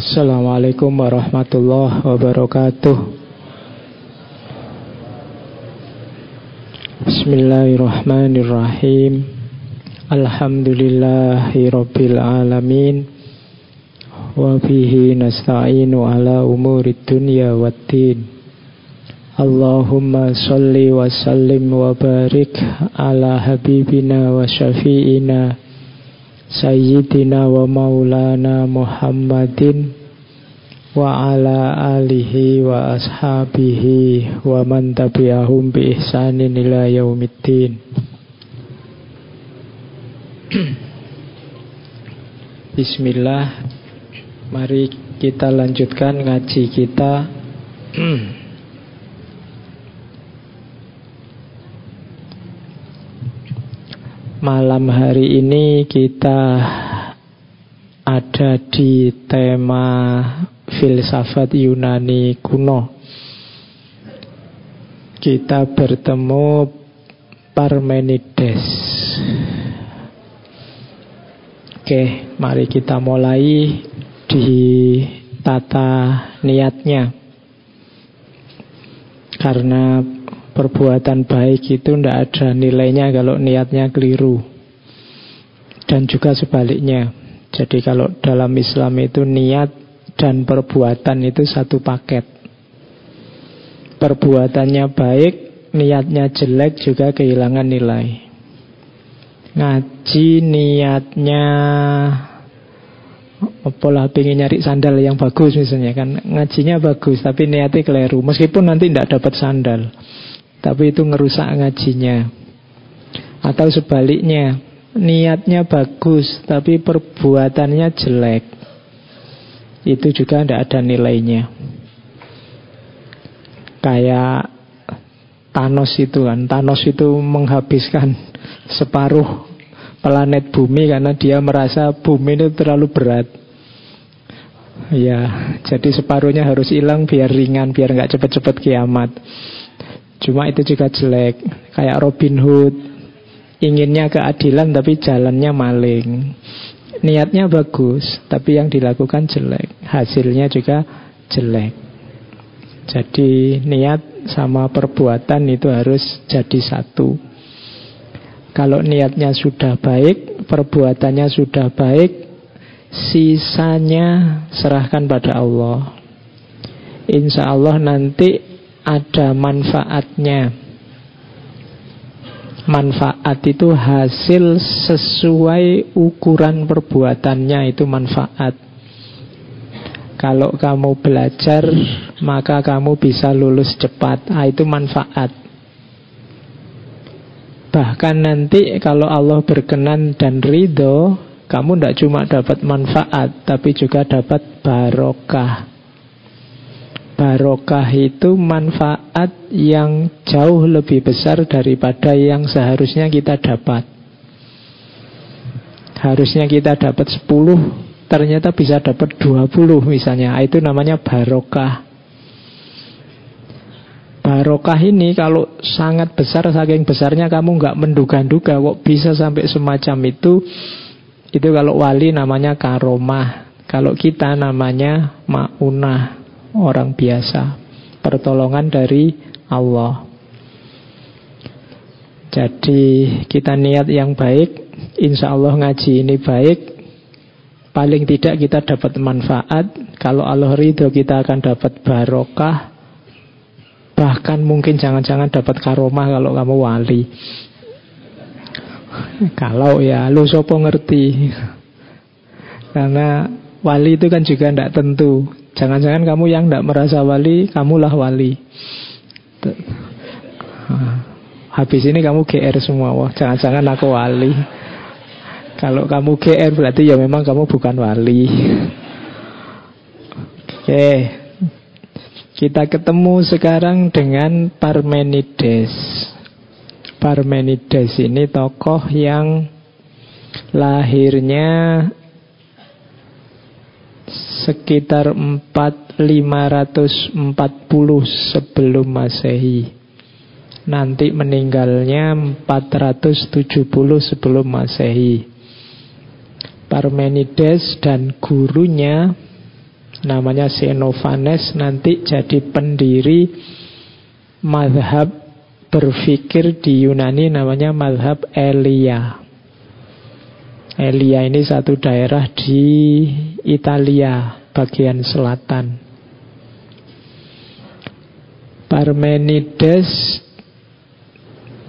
Assalamualaikum warahmatullahi wabarakatuh. Bismillahirrahmanirrahim. Alhamdulillahi alamin. Wabihi nasta'inu ala umuri dunya waddin Allahumma salli wa sallim wa barik ala habibina wa syafi'ina Sayyidina wa maulana Muhammadin wa ala alihi wa ashabihi wa man tabi'ahum bi ihsanin ila yaumiddin. Bismillah Mari kita lanjutkan ngaji kita Malam hari ini kita ada di tema filsafat Yunani kuno. Kita bertemu Parmenides. Oke, mari kita mulai di tata niatnya. Karena perbuatan baik itu tidak ada nilainya kalau niatnya keliru. Dan juga sebaliknya. Jadi kalau dalam Islam itu niat dan perbuatan itu satu paket. Perbuatannya baik, niatnya jelek juga kehilangan nilai. Ngaji niatnya apalah pengen nyari sandal yang bagus misalnya kan ngajinya bagus tapi niatnya keliru meskipun nanti tidak dapat sandal tapi itu ngerusak ngajinya. Atau sebaliknya, niatnya bagus tapi perbuatannya jelek. Itu juga tidak ada nilainya. Kayak Thanos itu kan, Thanos itu menghabiskan separuh planet bumi karena dia merasa bumi itu terlalu berat. Ya, jadi separuhnya harus hilang biar ringan, biar nggak cepet-cepet kiamat. Cuma itu juga jelek. Kayak Robin Hood. Inginnya keadilan tapi jalannya maling. Niatnya bagus Tapi yang dilakukan jelek. Hasilnya juga jelek. Jadi niat sama perbuatan itu harus jadi satu. Kalau niatnya sudah baik Perbuatannya sudah baik Sisanya serahkan pada Allah. Insya Allah nanti ada manfaatnya. Manfaat itu hasil sesuai ukuran perbuatannya itu manfaat. Kalau kamu belajar, maka kamu bisa lulus cepat. Ah, itu manfaat. Bahkan nanti kalau Allah berkenan dan ridho, kamu tidak cuma dapat manfaat, tapi juga dapat barokah. Barokah itu manfaat yang jauh lebih besar daripada yang seharusnya kita dapat. Harusnya kita dapat 10, ternyata bisa dapat 20 misalnya. Ah, itu namanya barokah. Barokah ini kalau sangat besar, saking besarnya kamu nggak menduga-duga kok bisa sampai semacam itu. Itu kalau wali namanya karomah. Kalau kita namanya maunah orang biasa. Pertolongan dari Allah. Jadi kita niat yang baik, insya Allah ngaji ini baik. Paling tidak kita dapat manfaat. Kalau Allah ridho kita akan dapat barokah. Bahkan mungkin jangan-jangan dapat karomah kalau kamu wali. Kalau ya lu sopo ngerti. Karena wali itu kan juga tidak tentu. Jangan-jangan kamu yang tidak merasa wali, kamulah wali. Habis ini kamu GR semua. Wah, jangan-jangan aku wali. Kalau kamu GR berarti ya memang kamu bukan wali. Oke. Kita ketemu sekarang dengan Parmenides. Parmenides ini tokoh yang lahirnya sekitar 4540 sebelum Masehi. Nanti meninggalnya 470 sebelum Masehi. Parmenides dan gurunya namanya Xenophanes nanti jadi pendiri madhab berpikir di Yunani namanya madhab Elia. Elia ini satu daerah di Italia bagian selatan. Parmenides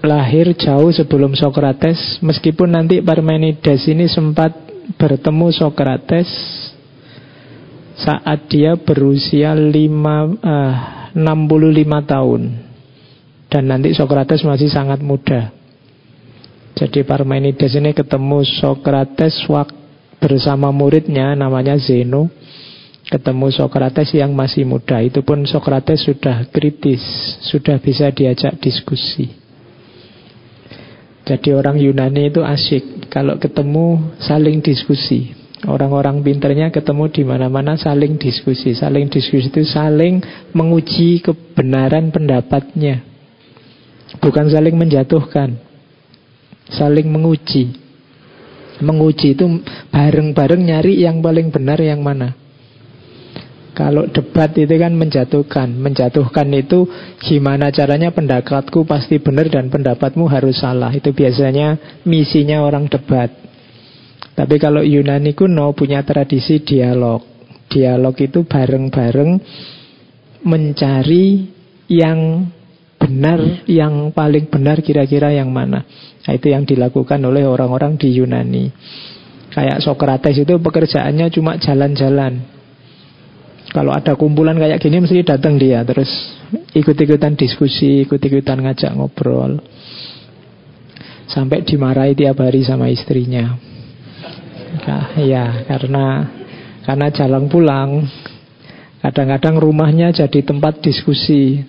lahir jauh sebelum Socrates, meskipun nanti Parmenides ini sempat bertemu Socrates saat dia berusia 5, uh, 65 tahun. Dan nanti Socrates masih sangat muda. Jadi Parmenides ini ketemu Socrates bersama muridnya namanya Zeno. Ketemu Socrates yang masih muda. Itu pun Socrates sudah kritis, sudah bisa diajak diskusi. Jadi orang Yunani itu asyik kalau ketemu saling diskusi. Orang-orang pinternya ketemu di mana-mana saling diskusi. Saling diskusi itu saling menguji kebenaran pendapatnya. Bukan saling menjatuhkan. Saling menguji. Menguji itu bareng-bareng nyari yang paling benar yang mana. Kalau debat itu kan menjatuhkan. Menjatuhkan itu gimana caranya pendapatku pasti benar dan pendapatmu harus salah. Itu biasanya misinya orang debat. Tapi kalau Yunani kuno punya tradisi dialog. Dialog itu bareng-bareng mencari yang benar, yang paling benar kira-kira yang mana. Nah, itu yang dilakukan oleh orang-orang di Yunani. Kayak Socrates itu pekerjaannya cuma jalan-jalan. Kalau ada kumpulan kayak gini mesti datang dia terus ikut-ikutan diskusi, ikut-ikutan ngajak ngobrol. Sampai dimarahi tiap hari sama istrinya. Nah, ya, karena karena jalan pulang kadang-kadang rumahnya jadi tempat diskusi.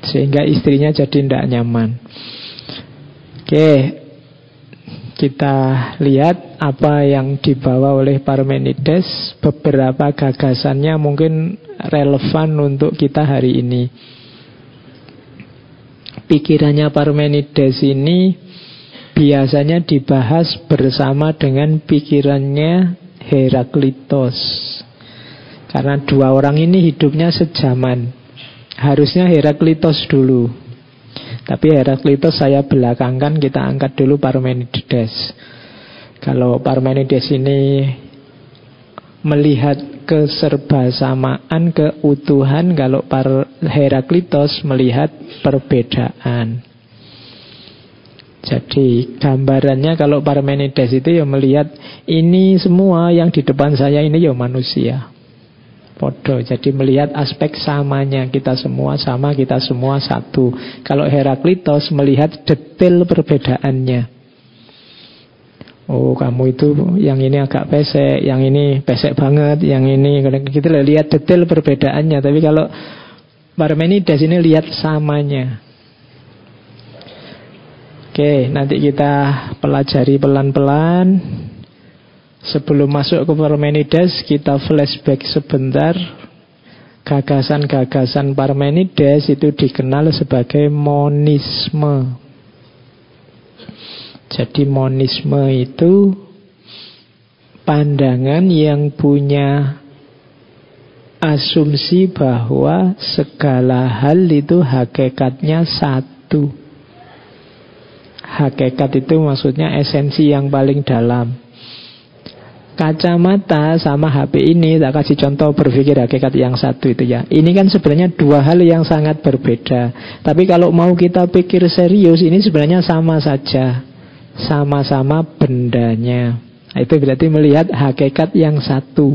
Sehingga istrinya jadi tidak nyaman. Oke, kita lihat apa yang dibawa oleh Parmenides. Beberapa gagasannya mungkin relevan untuk kita hari ini. Pikirannya Parmenides ini biasanya dibahas bersama dengan pikirannya Heraklitos. Karena dua orang ini hidupnya sejaman. Harusnya Heraklitos dulu. Tapi Heraklitos saya belakangkan kita angkat dulu Parmenides. Kalau Parmenides ini melihat keserbasamaan, keutuhan, kalau Heraklitos melihat perbedaan. Jadi gambarannya kalau Parmenides itu ya melihat ini semua yang di depan saya ini ya manusia. Podo. Jadi melihat aspek samanya kita semua sama, kita semua satu. Kalau Heraklitos melihat detail perbedaannya. Oh kamu itu yang ini agak pesek, yang ini pesek banget, yang ini kita lihat detail perbedaannya. Tapi kalau Parmenides ini lihat samanya. Oke, nanti kita pelajari pelan-pelan. Sebelum masuk ke Parmenides, kita flashback sebentar. Gagasan-gagasan Parmenides itu dikenal sebagai monisme. Jadi monisme itu pandangan yang punya asumsi bahwa segala hal itu hakikatnya satu. Hakikat itu maksudnya esensi yang paling dalam. Kacamata sama HP ini tak kasih contoh berpikir hakikat yang satu itu ya. Ini kan sebenarnya dua hal yang sangat berbeda. Tapi kalau mau kita pikir serius ini sebenarnya sama saja. Sama-sama bendanya. Nah, itu berarti melihat hakikat yang satu.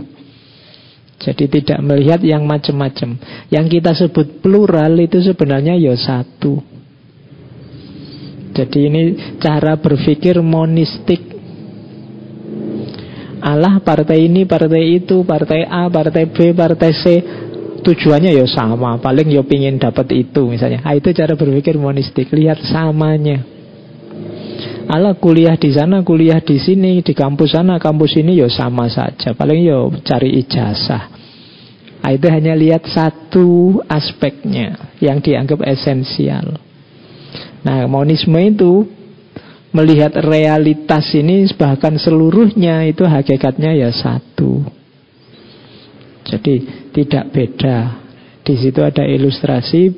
Jadi tidak melihat yang macam-macam. Yang kita sebut plural itu sebenarnya ya satu. Jadi ini cara berpikir monistik Allah partai ini, partai itu, partai A, partai B, partai C tujuannya ya sama, paling ya pingin dapat itu misalnya. Ah, itu cara berpikir monistik, lihat samanya. Allah kuliah di sana, kuliah di sini, di kampus sana, kampus ini ya sama saja. Paling ya cari ijazah. Ah, itu hanya lihat satu aspeknya yang dianggap esensial. Nah, monisme itu melihat realitas ini bahkan seluruhnya itu hakikatnya ya satu. Jadi tidak beda. Di situ ada ilustrasi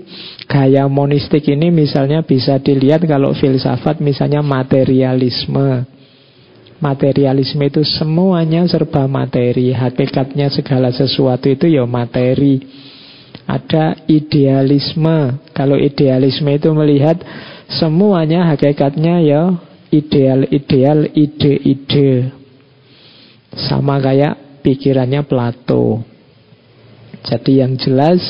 gaya monistik ini misalnya bisa dilihat kalau filsafat misalnya materialisme. Materialisme itu semuanya serba materi, hakikatnya segala sesuatu itu ya materi. Ada idealisme. Kalau idealisme itu melihat semuanya hakikatnya ya ideal-ideal, ide-ide. Sama kayak pikirannya Plato. Jadi yang jelas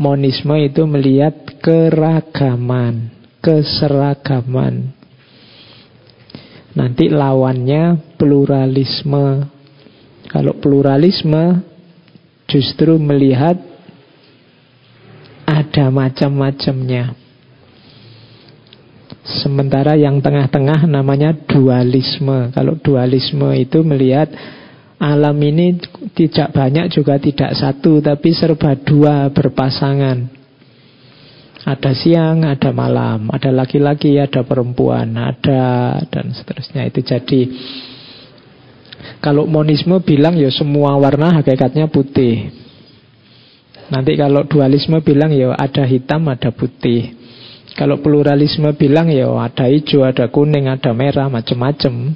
monisme itu melihat keragaman, keseragaman. Nanti lawannya pluralisme. Kalau pluralisme justru melihat ada macam-macamnya. Sementara yang tengah-tengah namanya dualisme. Kalau dualisme itu melihat alam ini tidak banyak juga tidak satu, tapi serba dua berpasangan. Ada siang, ada malam, ada laki-laki, ada perempuan, ada dan seterusnya. Itu jadi kalau monisme bilang ya semua warna hakikatnya putih. Nanti kalau dualisme bilang ya ada hitam, ada putih. Kalau pluralisme bilang ya ada hijau, ada kuning, ada merah, macam-macam.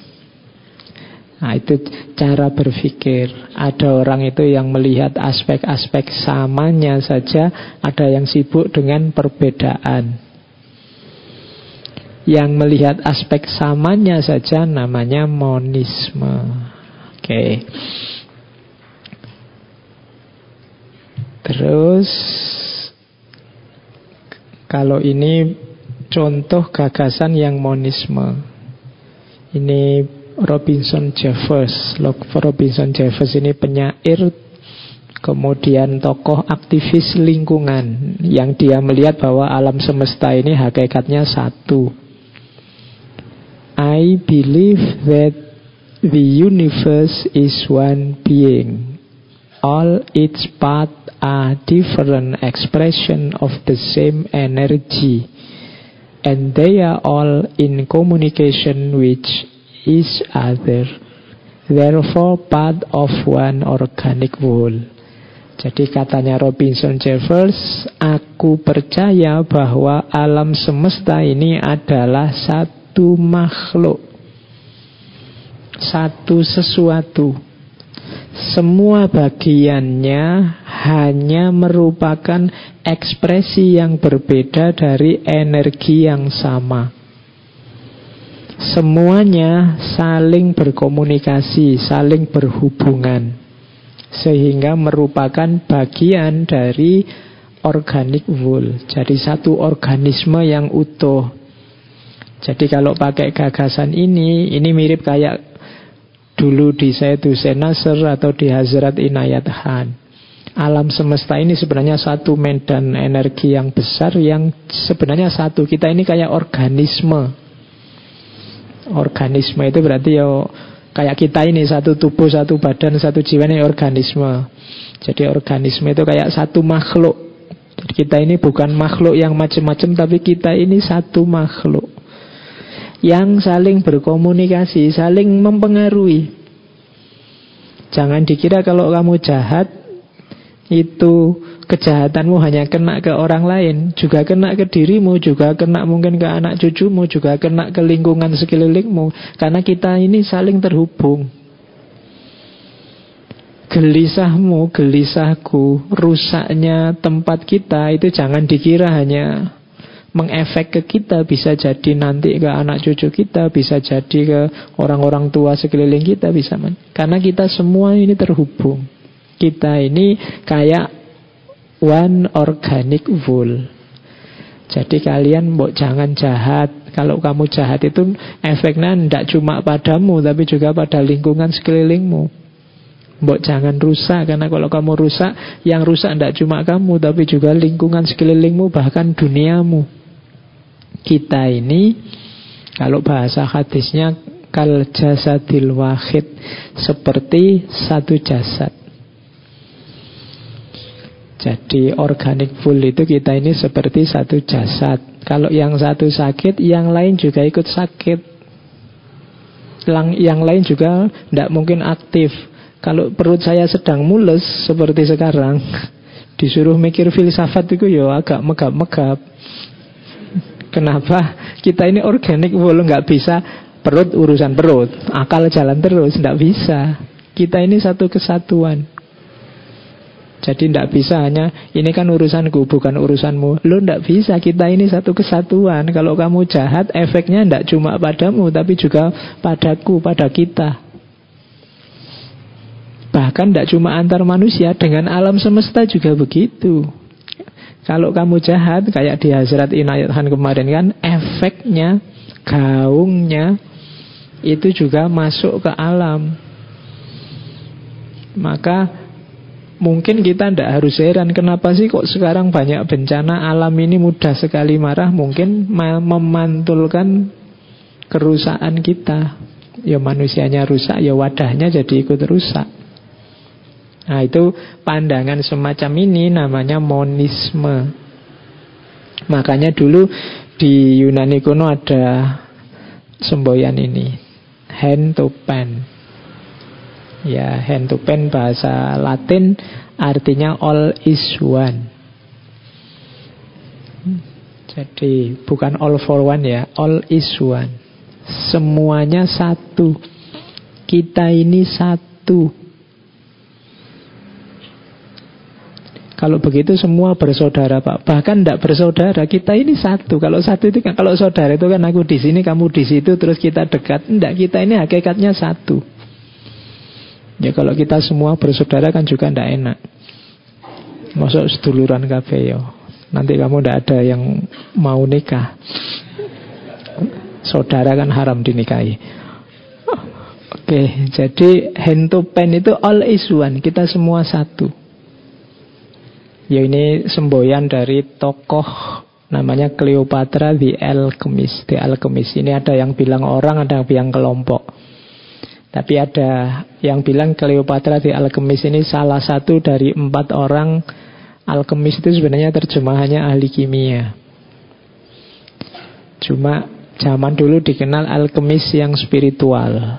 Nah itu cara berpikir Ada orang itu yang melihat aspek-aspek samanya saja Ada yang sibuk dengan perbedaan Yang melihat aspek samanya saja namanya monisme Oke okay. Terus Kalau ini contoh gagasan yang monisme Ini Robinson Jeffers. Robinson Jeffers ini penyair kemudian tokoh aktivis lingkungan yang dia melihat bahwa alam semesta ini hakikatnya satu. I believe that the universe is one being. All its parts are different expression of the same energy. And they are all in communication with each other, therefore part of one organic whole. Jadi katanya Robinson Jeffers, aku percaya bahwa alam semesta ini adalah satu makhluk, satu sesuatu. Semua bagiannya hanya merupakan ekspresi yang berbeda dari energi yang sama. Semuanya saling berkomunikasi, saling berhubungan Sehingga merupakan bagian dari organic whole Jadi satu organisme yang utuh Jadi kalau pakai gagasan ini Ini mirip kayak dulu di Sayyid Nasr Atau di Hazrat Inayat Khan Alam semesta ini sebenarnya satu medan energi yang besar Yang sebenarnya satu Kita ini kayak organisme Organisme itu berarti ya kayak kita ini satu tubuh, satu badan, satu jiwa ini organisme. Jadi organisme itu kayak satu makhluk. Jadi kita ini bukan makhluk yang macam-macam tapi kita ini satu makhluk yang saling berkomunikasi, saling mempengaruhi. Jangan dikira kalau kamu jahat itu kejahatanmu hanya kena ke orang lain, juga kena ke dirimu, juga kena mungkin ke anak cucumu, juga kena ke lingkungan sekelilingmu. Karena kita ini saling terhubung. Gelisahmu, gelisahku, rusaknya tempat kita itu jangan dikira hanya mengefek ke kita bisa jadi nanti ke anak cucu kita bisa jadi ke orang-orang tua sekeliling kita bisa karena kita semua ini terhubung kita ini kayak one organic whole. Jadi kalian mbok jangan jahat. Kalau kamu jahat itu efeknya tidak cuma padamu tapi juga pada lingkungan sekelilingmu. Mbok jangan rusak karena kalau kamu rusak yang rusak tidak cuma kamu tapi juga lingkungan sekelilingmu bahkan duniamu. Kita ini kalau bahasa hadisnya kal jasadil wahid seperti satu jasad. Jadi organic full itu kita ini seperti satu jasad. Kalau yang satu sakit, yang lain juga ikut sakit. Yang lain juga tidak mungkin aktif. Kalau perut saya sedang mules seperti sekarang, disuruh mikir filsafat itu ya agak megap-megap. Kenapa? Kita ini organik, belum nggak bisa perut urusan perut, akal jalan terus, nggak bisa. Kita ini satu kesatuan. Jadi tidak bisa hanya ini kan urusanku bukan urusanmu. Lo tidak bisa kita ini satu kesatuan. Kalau kamu jahat efeknya tidak cuma padamu tapi juga padaku, pada kita. Bahkan tidak cuma antar manusia dengan alam semesta juga begitu. Kalau kamu jahat kayak di Hazrat Inayat Han kemarin kan efeknya, gaungnya itu juga masuk ke alam. Maka Mungkin kita tidak harus heran kenapa sih kok sekarang banyak bencana alam ini mudah sekali marah? Mungkin memantulkan kerusakan kita. Ya manusianya rusak, ya wadahnya jadi ikut rusak Nah itu pandangan semacam ini namanya monisme Makanya dulu di Yunani kuno ada semboyan ini Hand to pen Ya, hand to pen bahasa Latin artinya all is one. Jadi bukan all for one ya, all is one. Semuanya satu. Kita ini satu. Kalau begitu semua bersaudara Pak. Bahkan tidak bersaudara, kita ini satu. Kalau satu itu kan kalau saudara itu kan aku di sini, kamu di situ, terus kita dekat. Tidak, kita ini hakikatnya satu. Ya kalau kita semua bersaudara kan juga tidak enak. Masuk seduluran kafe yo. Nanti kamu tidak ada yang mau nikah. Saudara kan haram dinikahi. Oke, jadi hand to pen itu all is one. Kita semua satu. Ya ini semboyan dari tokoh namanya Cleopatra the Alchemist. The Alchemist. Ini ada yang bilang orang, ada yang bilang kelompok. Tapi ada yang bilang Cleopatra di alkemis ini salah satu dari empat orang alkemis itu sebenarnya terjemahannya ahli kimia. Cuma zaman dulu dikenal alkemis yang spiritual.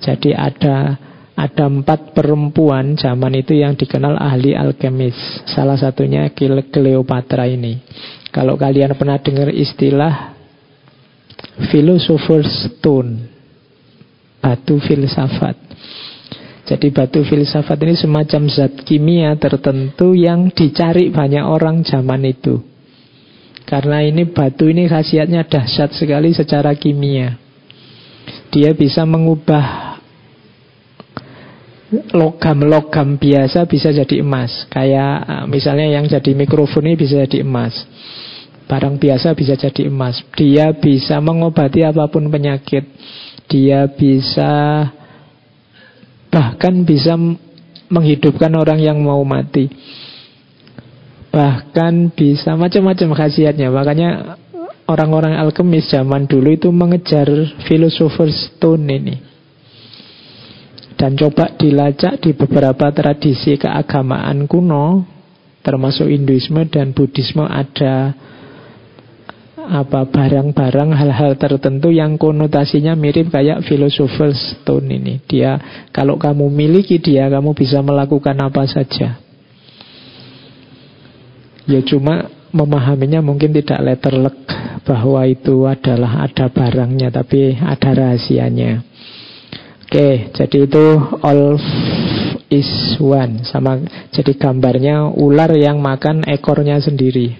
Jadi ada ada empat perempuan zaman itu yang dikenal ahli alkemis. Salah satunya Cleopatra ini. Kalau kalian pernah dengar istilah philosopher's stone batu filsafat. Jadi batu filsafat ini semacam zat kimia tertentu yang dicari banyak orang zaman itu. Karena ini batu ini khasiatnya dahsyat sekali secara kimia. Dia bisa mengubah logam-logam biasa bisa jadi emas. Kayak eh, misalnya yang jadi mikrofon ini bisa jadi emas. Barang biasa bisa jadi emas. Dia bisa mengobati apa pun penyakit. Dia bisa bahkan bisa menghidupkan orang yang mau mati. Bahkan bisa macam-macam khasiatnya. Makanya orang-orang alkemis zaman dulu itu mengejar filosofer stone ini. Dan coba dilacak di beberapa tradisi keagamaan kuno, termasuk Hinduisme dan Buddhisme ada apa barang-barang hal-hal tertentu yang konotasinya mirip kayak philosopher's stone ini. Dia kalau kamu miliki dia kamu bisa melakukan apa saja. Ya cuma memahaminya mungkin tidak letterlek bahwa itu adalah ada barangnya tapi ada rahasianya. Oke, jadi itu all is one sama jadi gambarnya ular yang makan ekornya sendiri.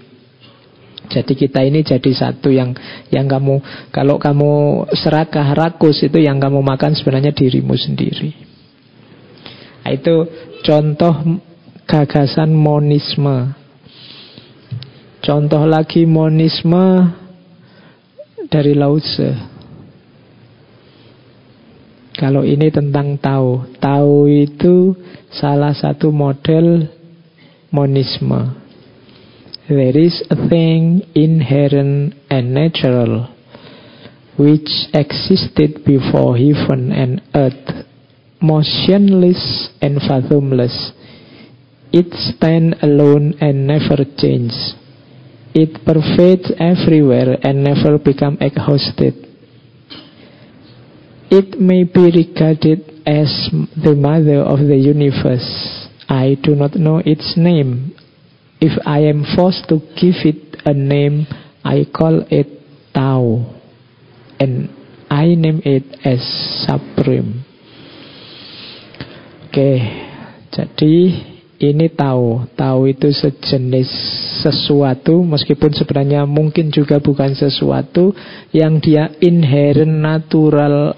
Jadi kita ini jadi satu yang yang kamu kalau kamu serakah rakus itu yang kamu makan sebenarnya dirimu sendiri. Nah, itu contoh gagasan monisme. Contoh lagi monisme dari Lao Tse. Kalau ini tentang tahu, tahu itu salah satu model monisme. There is a thing inherent and natural which existed before heaven and earth, motionless and fathomless. It stands alone and never changes. It pervades everywhere and never become exhausted. It may be regarded as the mother of the universe. I do not know its name. If I am forced to give it a name, I call it Tao. And I name it as Supreme. Oke, okay. jadi ini tahu. Tahu itu sejenis sesuatu, meskipun sebenarnya mungkin juga bukan sesuatu yang dia inherent, natural,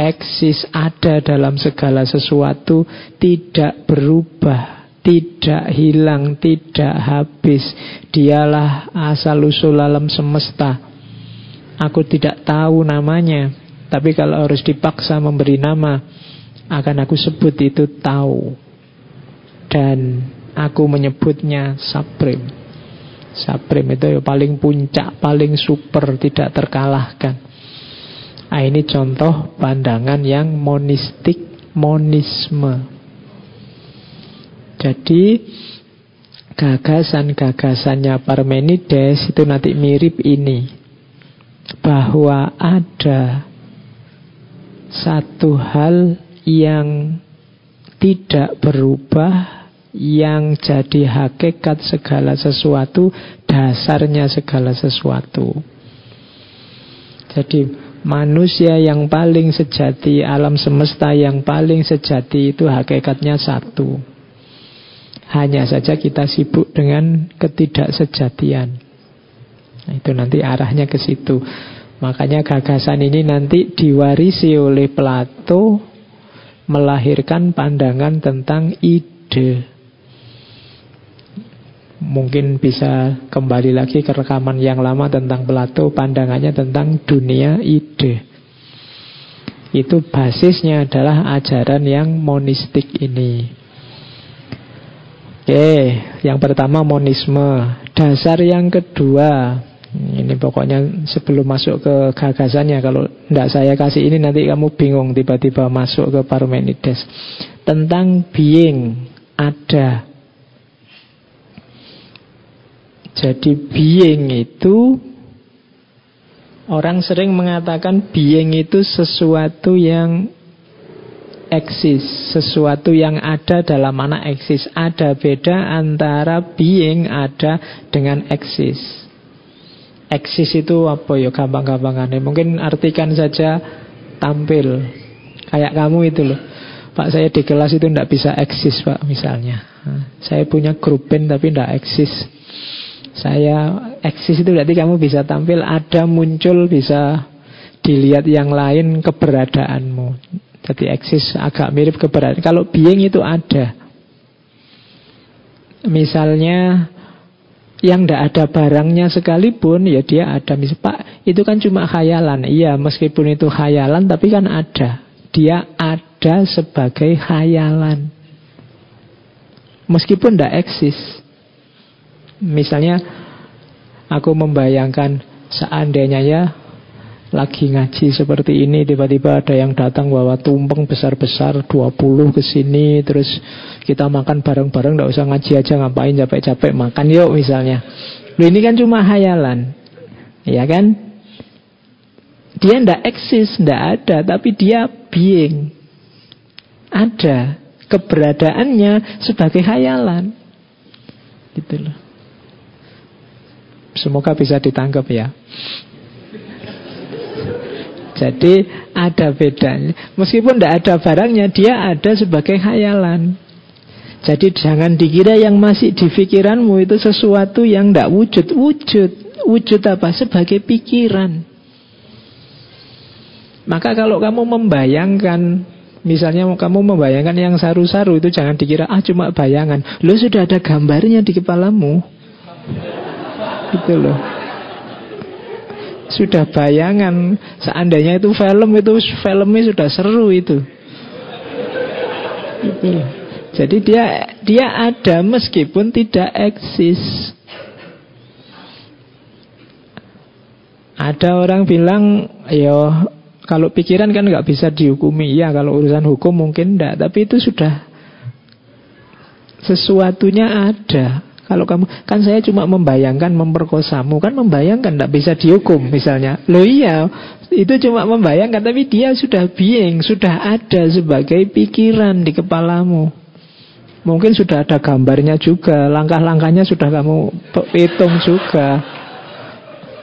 eksis, ada dalam segala sesuatu, tidak berubah, tidak hilang, tidak habis. Dialah asal-usul alam semesta. Aku tidak tahu namanya, tapi kalau harus dipaksa memberi nama, akan aku sebut itu tahu dan aku menyebutnya Supreme. Supreme itu ya paling puncak, paling super, tidak terkalahkan. Nah, ini contoh pandangan yang monistik, monisme. Jadi gagasan-gagasannya Parmenides itu nanti mirip ini. Bahwa ada satu hal yang tidak berubah yang jadi hakikat segala sesuatu, dasarnya segala sesuatu. Jadi manusia yang paling sejati, alam semesta yang paling sejati itu hakikatnya satu. Hanya saja kita sibuk dengan ketidaksejatian. Nah, itu nanti arahnya ke situ. Makanya gagasan ini nanti diwarisi oleh Plato melahirkan pandangan tentang ide mungkin bisa kembali lagi ke rekaman yang lama tentang Plato, pandangannya tentang dunia ide. Itu basisnya adalah ajaran yang monistik ini. Oke, yang pertama monisme. Dasar yang kedua, ini pokoknya sebelum masuk ke gagasannya, kalau tidak saya kasih ini nanti kamu bingung tiba-tiba masuk ke Parmenides. Tentang being, ada. Jadi being itu Orang sering mengatakan being itu sesuatu yang eksis Sesuatu yang ada dalam mana eksis. Ada beda antara being ada dengan eksis. Eksis itu apa ya? Gampang-gampangannya. Mungkin artikan saja tampil. Kayak kamu itu loh. Pak saya di kelas itu tidak bisa eksis pak misalnya. Saya punya grup band tapi tidak eksis saya eksis itu berarti kamu bisa tampil ada muncul bisa dilihat yang lain keberadaanmu. Jadi eksis agak mirip keberadaan. Kalau being itu ada. Misalnya yang tidak ada barangnya sekalipun ya dia ada misal Pak itu kan cuma khayalan iya meskipun itu khayalan tapi kan ada dia ada sebagai khayalan meskipun tidak eksis Misalnya aku membayangkan seandainya ya lagi ngaji seperti ini tiba-tiba ada yang datang bawa tumpeng besar-besar 20 ke sini terus kita makan bareng-bareng nggak usah ngaji aja ngapain capek-capek makan yuk misalnya. Loh ini kan cuma hayalan. Ya kan? Dia ndak eksis, ndak ada, tapi dia being. Ada keberadaannya sebagai hayalan. Gitu loh. Semoga bisa ditangkap ya. Jadi ada bedanya. Meskipun tidak ada barangnya, dia ada sebagai khayalan. Jadi jangan dikira yang masih di pikiranmu itu sesuatu yang tidak wujud. Wujud. Wujud apa? Sebagai pikiran. Maka kalau kamu membayangkan Misalnya kamu membayangkan yang saru-saru itu jangan dikira ah cuma bayangan. Lo sudah ada gambarnya di kepalamu. Gitu loh. Sudah bayangan seandainya itu film itu filmnya sudah seru itu. Gitu loh. Jadi dia dia ada meskipun tidak eksis. Ada orang bilang, ya kalau pikiran kan nggak bisa dihukumi. Ya kalau urusan hukum mungkin enggak, tapi itu sudah sesuatunya ada. Kalau kamu kan saya cuma membayangkan memperkosamu, kan membayangkan tidak bisa dihukum misalnya. Loh iya, itu cuma membayangkan tapi dia sudah being, sudah ada sebagai pikiran di kepalamu. Mungkin sudah ada gambarnya juga, langkah-langkahnya sudah kamu hitung juga.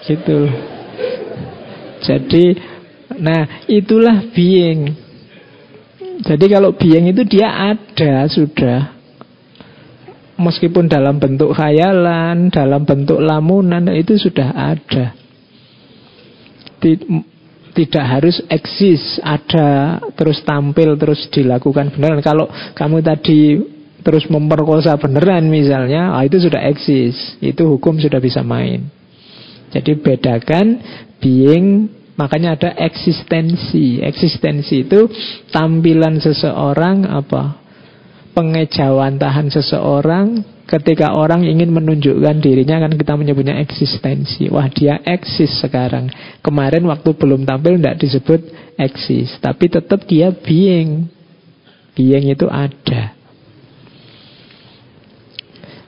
Gitu. Jadi, nah itulah being. Jadi kalau being itu dia ada sudah meskipun dalam bentuk khayalan, dalam bentuk lamunan itu sudah ada. Tidak harus eksis, ada, terus tampil, terus dilakukan beneran. Kalau kamu tadi terus memperkosa beneran misalnya, ah, itu sudah eksis. Itu hukum sudah bisa main. Jadi bedakan being Makanya ada eksistensi. Eksistensi itu tampilan seseorang apa? Pengejawantahan seseorang ketika orang ingin menunjukkan dirinya kan kita menyebutnya eksistensi. Wah dia eksis sekarang. Kemarin waktu belum tampil tidak disebut eksis, tapi tetap dia being. Being itu ada.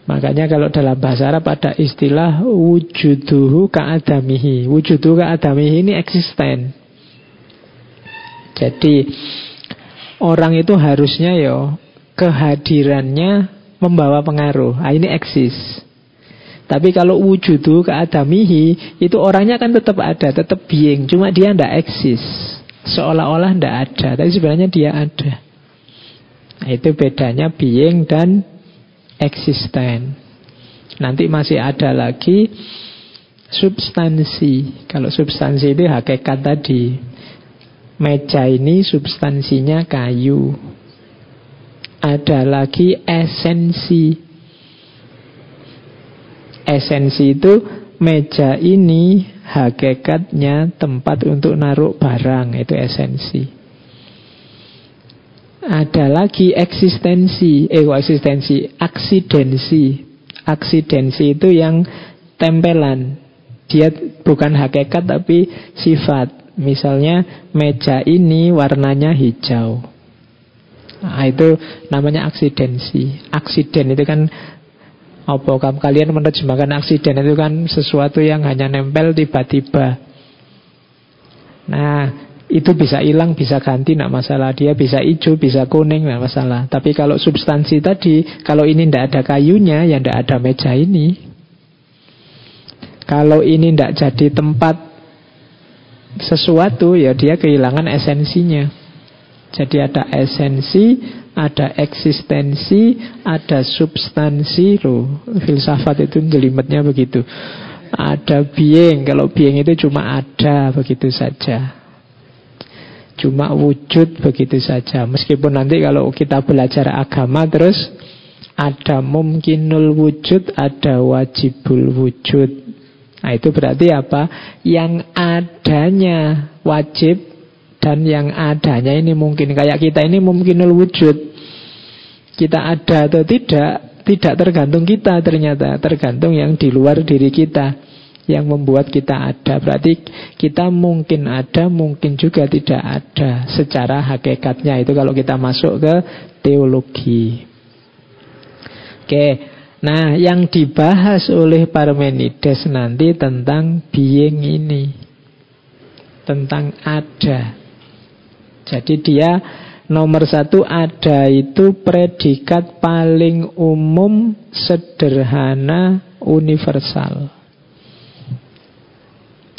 Makanya kalau dalam bahasa Arab ada istilah wujuduhu ka'adamihi. Wujuduhu ka'adamihi ini eksisten. Jadi orang itu harusnya ya kehadirannya membawa pengaruh. Ah, ini eksis. Tapi kalau wujudu keadamihi itu orangnya kan tetap ada, tetap being, cuma dia tidak eksis. Seolah-olah tidak ada, tapi sebenarnya dia ada. Nah, itu bedanya being dan eksisten. Nanti masih ada lagi substansi. Kalau substansi itu hakikat tadi. Meja ini substansinya kayu ada lagi esensi. Esensi itu meja ini hakikatnya tempat untuk naruh barang, itu esensi. Ada lagi eksistensi, eh eksistensi, aksidensi. Aksidensi itu yang tempelan. Dia bukan hakikat tapi sifat. Misalnya meja ini warnanya hijau. Nah, itu namanya aksidensi. Aksiden itu kan apa kalian menerjemahkan aksiden itu kan sesuatu yang hanya nempel tiba-tiba. Nah, itu bisa hilang, bisa ganti, tidak masalah. Dia bisa hijau, bisa kuning, tidak masalah. Tapi kalau substansi tadi, kalau ini tidak ada kayunya, ya tidak ada meja ini. Kalau ini tidak jadi tempat sesuatu, ya dia kehilangan esensinya. Jadi ada esensi, ada eksistensi, ada substansi. Loh, filsafat itu jelimetnya begitu. Ada being, kalau being itu cuma ada begitu saja. Cuma wujud begitu saja. Meskipun nanti kalau kita belajar agama terus ada mungkinul wujud, ada wajibul wujud. Nah itu berarti apa? Yang adanya wajib dan yang adanya ini mungkin. Kayak kita ini mungkin wujud. Kita ada atau tidak Tidak tergantung kita ternyata. Tergantung yang di luar diri kita Yang membuat kita ada. Berarti kita mungkin ada Mungkin juga tidak ada Secara hakikatnya. Itu kalau kita masuk ke teologi. Oke. Nah, yang dibahas oleh Parmenides nanti tentang being ini. Tentang ada. Jadi dia nomor satu ada itu predikat paling umum, sederhana, universal.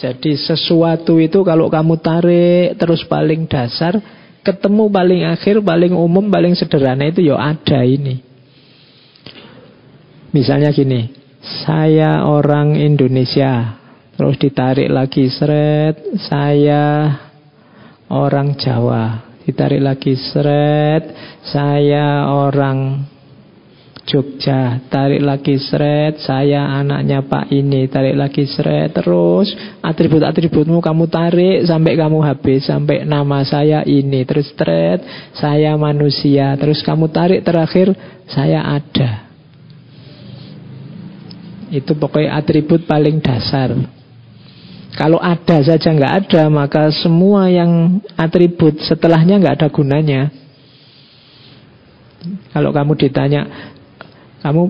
Jadi sesuatu itu kalau kamu tarik terus paling dasar, ketemu paling akhir, paling umum, paling sederhana itu ya ada ini. Misalnya gini, saya orang Indonesia, terus ditarik lagi seret, saya orang Jawa. Ditarik lagi seret, saya orang Jogja, tarik lagi seret, saya anaknya Pak ini, tarik lagi seret, terus atribut-atributmu kamu tarik sampai kamu habis, sampai nama saya ini, terus seret, saya manusia, terus kamu tarik terakhir, saya ada. Itu pokoknya atribut paling dasar. Kalau ada saja nggak ada, maka semua yang atribut setelahnya nggak ada gunanya. Kalau kamu ditanya, kamu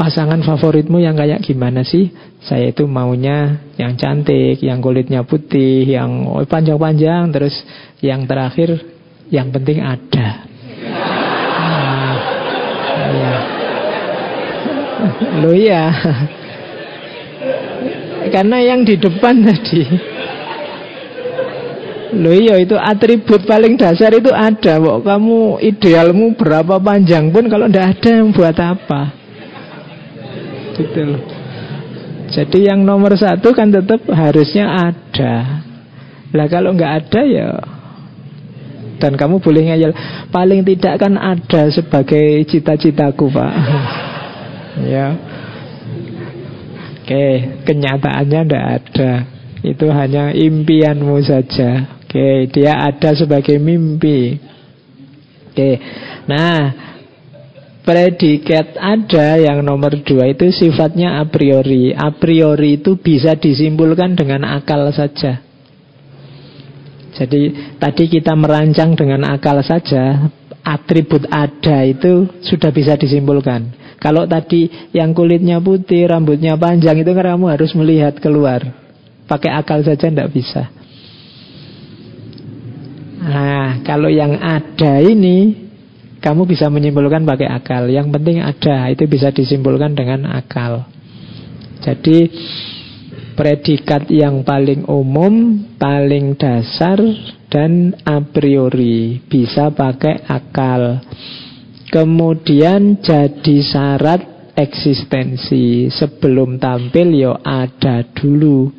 pasangan favoritmu yang kayak gimana sih? Saya itu maunya yang cantik, yang kulitnya putih, yang panjang-panjang, terus yang terakhir yang penting ada. Nah, ya. Loh iya. Karena yang di depan tadi. Loh iya itu atribut paling dasar itu ada. Kok Kamu idealmu berapa panjang pun Kalau tidak ada yang buat apa. Gitu. Loh Jadi yang nomor satu kan tetap harusnya ada. Lah kalau nggak ada ya Dan kamu boleh ngeyel. Paling tidak kan ada sebagai cita-citaku pak. Ya Oke, kenyataannya tidak ada Itu hanya impianmu saja Oke, dia ada sebagai mimpi. Oke, nah predikat ada yang nomor dua itu sifatnya a priori. A priori itu bisa disimpulkan dengan akal saja. Jadi tadi kita merancang dengan akal saja, atribut ada itu sudah bisa disimpulkan. Kalau tadi yang kulitnya putih, rambutnya panjang itu kan kamu harus melihat keluar. Pakai akal saja tidak bisa. Nah, kalau yang ada ini kamu bisa menyimpulkan pakai akal. Yang penting ada, itu bisa disimpulkan dengan akal. Jadi predikat yang paling umum, paling dasar dan a priori bisa pakai akal. Kemudian jadi syarat eksistensi. Sebelum tampil ya ada dulu.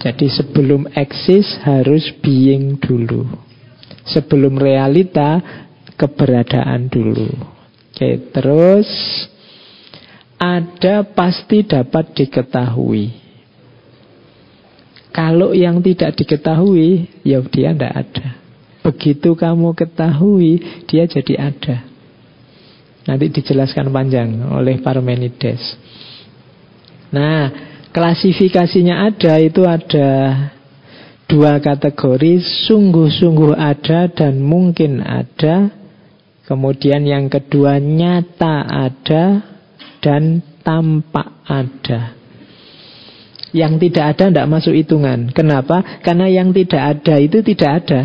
Jadi sebelum eksis harus being dulu. Sebelum realita keberadaan dulu. Oke, terus ada pasti dapat diketahui. Kalau yang tidak diketahui, ya dia tidak ada. Begitu kamu ketahui, dia jadi ada. Nanti dijelaskan panjang oleh Parmenides. Nah, Klasifikasinya ada itu ada dua kategori sungguh-sungguh ada dan mungkin ada. Kemudian yang kedua nyata ada dan tampak ada. Yang tidak ada tidak masuk hitungan. Kenapa? Karena yang tidak ada itu tidak ada.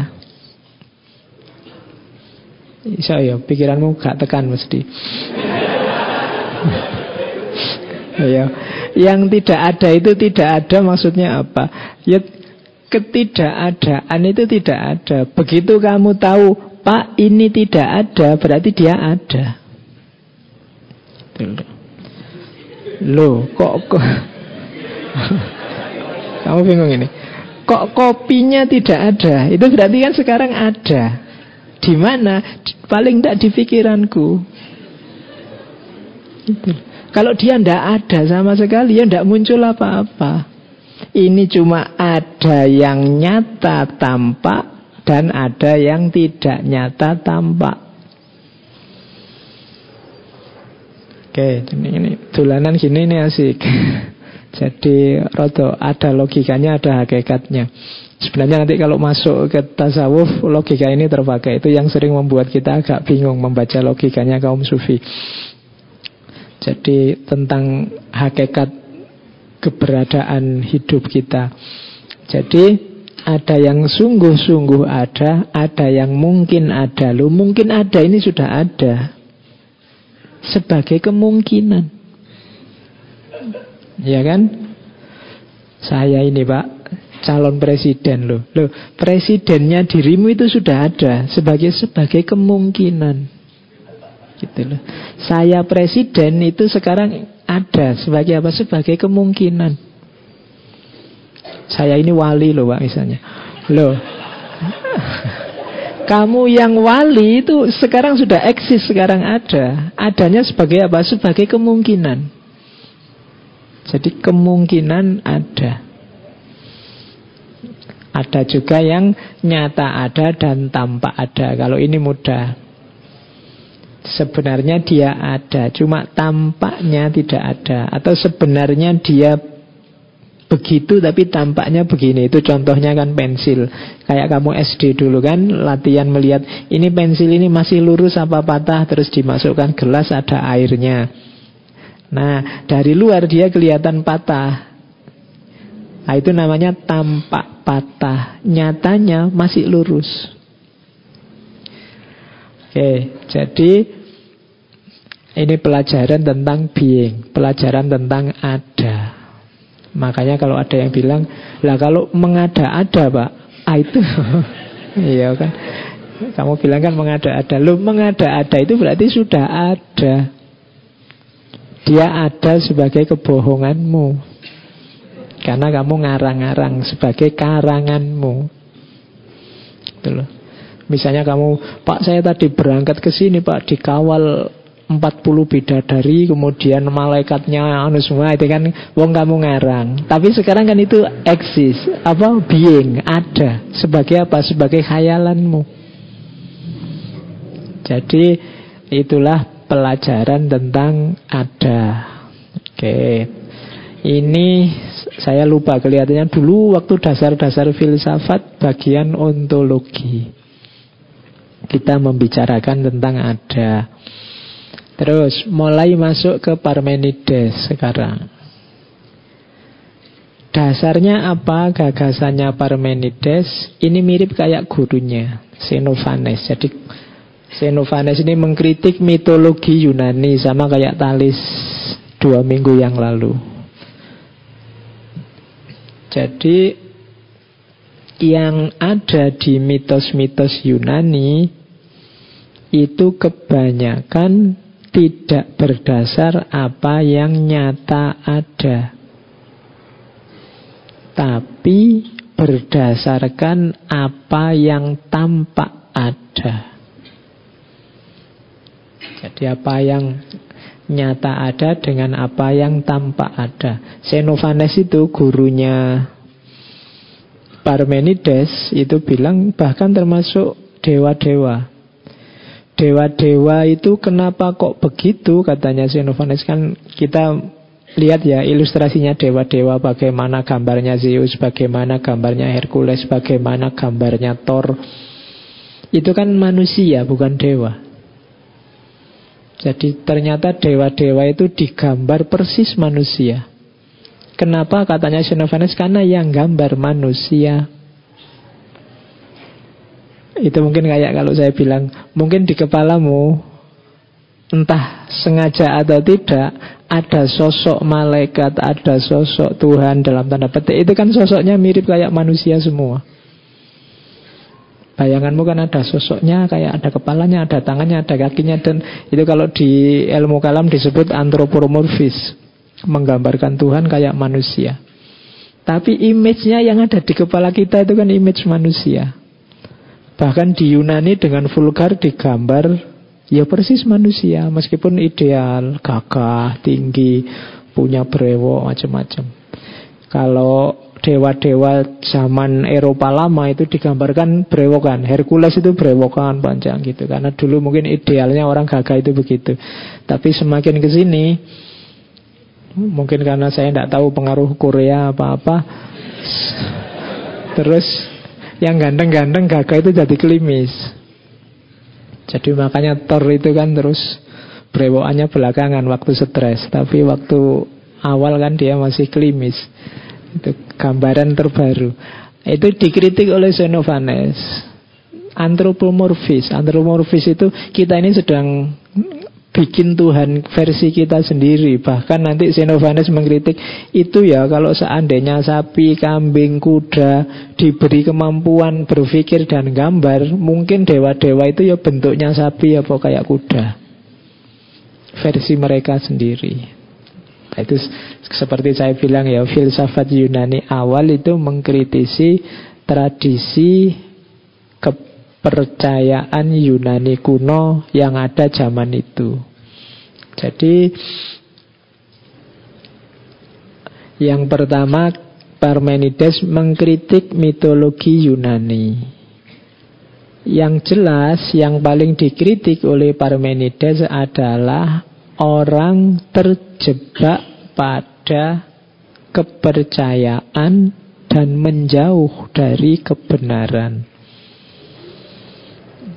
Iso ya, pikiranmu gak tekan mesti. ya. Yang tidak ada itu tidak ada maksudnya apa? Ya ketidakadaan itu tidak ada. Begitu kamu tahu, Pak ini tidak ada, berarti dia ada. Loh, kok kok Kamu bingung ini. Kok kopinya tidak ada? Itu berarti kan sekarang ada. Di mana? Paling tidak di pikiranku. Gitu. Kalau dia tidak ada sama sekali, ya tidak muncul apa-apa. Ini cuma ada yang nyata tampak dan ada yang tidak nyata tampak. Oke, ini, ini tulanan gini ini asik. Jadi roto ada logikanya, ada hakikatnya. Sebenarnya nanti kalau masuk ke tasawuf logika ini terpakai itu yang sering membuat kita agak bingung membaca logikanya kaum sufi. Jadi tentang hakikat keberadaan hidup kita. Jadi ada yang sungguh-sungguh ada, ada yang mungkin ada. Lu mungkin ada ini sudah ada sebagai kemungkinan. Ya kan? Saya ini Pak calon presiden loh. Loh, presidennya dirimu itu sudah ada sebagai sebagai kemungkinan. Gitu loh. Saya presiden itu sekarang ada sebagai apa? Sebagai kemungkinan. Saya ini wali loh Pak misalnya. Loh. Kamu yang wali itu sekarang sudah eksis, sekarang ada. Adanya sebagai apa? Sebagai kemungkinan. Jadi kemungkinan ada. Ada juga yang nyata ada dan tampak ada. Kalau ini mudah. Sebenarnya dia ada, cuma tampaknya tidak ada. Atau sebenarnya dia begitu tapi tampaknya begini. Itu contohnya kan pensil. Kayak kamu SD dulu kan latihan melihat ini pensil ini masih lurus apa patah terus dimasukkan gelas ada airnya. Nah, dari luar dia kelihatan patah. Nah, itu namanya tampak patah. Nyatanya masih lurus. Oke, jadi ini pelajaran tentang being, pelajaran tentang ada. Makanya kalau ada yang bilang, lah kalau mengada-ada pak, ah itu, iya kan? Kamu bilang kan mengada-ada, lu mengada-ada itu berarti sudah ada. Dia ada sebagai kebohonganmu. Karena kamu ngarang-ngarang sebagai karanganmu. Gitu loh. Misalnya kamu, Pak saya tadi berangkat ke sini Pak dikawal 40 bidadari kemudian malaikatnya anu semua itu kan wong kamu ngarang. Tapi sekarang kan itu eksis, apa being, ada sebagai apa? Sebagai khayalanmu. Jadi itulah pelajaran tentang ada. Oke. Ini saya lupa kelihatannya dulu waktu dasar-dasar filsafat bagian ontologi. Kita membicarakan tentang ada. Terus mulai masuk ke Parmenides sekarang. Dasarnya apa gagasannya Parmenides? Ini mirip kayak gurunya, Xenophanes. Jadi Xenophanes ini mengkritik mitologi Yunani sama kayak Talis dua minggu yang lalu. Jadi yang ada di mitos-mitos Yunani itu kebanyakan tidak berdasar apa yang nyata ada. Tapi berdasarkan apa yang tampak ada. Jadi apa yang nyata ada dengan apa yang tampak ada. Xenophanes itu gurunya Parmenides itu bilang bahkan termasuk dewa-dewa. Dewa-dewa itu kenapa kok begitu katanya Xenophanes kan kita lihat ya ilustrasinya dewa-dewa bagaimana gambarnya Zeus, bagaimana gambarnya Hercules, bagaimana gambarnya Thor. Itu kan manusia bukan dewa. Jadi ternyata dewa-dewa itu digambar persis manusia. Kenapa katanya Xenophanes? Karena yang gambar manusia. Itu mungkin kayak kalau saya bilang, mungkin di kepalamu, entah sengaja atau tidak, ada sosok malaikat, ada sosok Tuhan dalam tanda petik. Itu kan sosoknya mirip kayak manusia semua. Bayanganmu kan ada sosoknya, kayak ada kepalanya, ada tangannya, ada kakinya Dan itu kalau di ilmu kalam disebut antropomorfis Menggambarkan Tuhan kayak manusia. Tapi image-nya yang ada di kepala kita itu kan image manusia. Bahkan di Yunani dengan vulgar digambar Ya persis manusia Meskipun ideal, gagah, tinggi Punya brewo, macam-macam. Kalau dewa-dewa zaman Eropa lama itu digambarkan brewokan. Hercules itu brewokan panjang gitu. Karena dulu mungkin idealnya orang gagah itu begitu. Tapi semakin ke sini, mungkin karena saya tidak tahu pengaruh Korea apa-apa, terus yang ganteng-ganteng gagah itu jadi klimis. Jadi makanya Thor itu kan terus brewokannya belakangan waktu stres. Tapi waktu awal kan dia masih klimis. Itu gambaran terbaru. Itu dikritik oleh Xenophanes. Antropomorfis. Antropomorfis itu kita ini sedang bikin Tuhan versi kita sendiri. Bahkan nanti Xenophanes mengkritik itu ya kalau seandainya sapi, kambing, kuda diberi kemampuan berpikir dan gambar, mungkin dewa-dewa itu ya bentuknya sapi apa kayak kuda. Versi mereka sendiri. Nah, itu seperti saya bilang ya, filsafat Yunani awal itu mengkritisi tradisi kepercayaan Yunani kuno yang ada zaman itu. Jadi yang pertama Parmenides mengkritik mitologi Yunani. Yang jelas yang paling dikritik oleh Parmenides adalah orang terjebak pada kepercayaan dan menjauh dari kebenaran.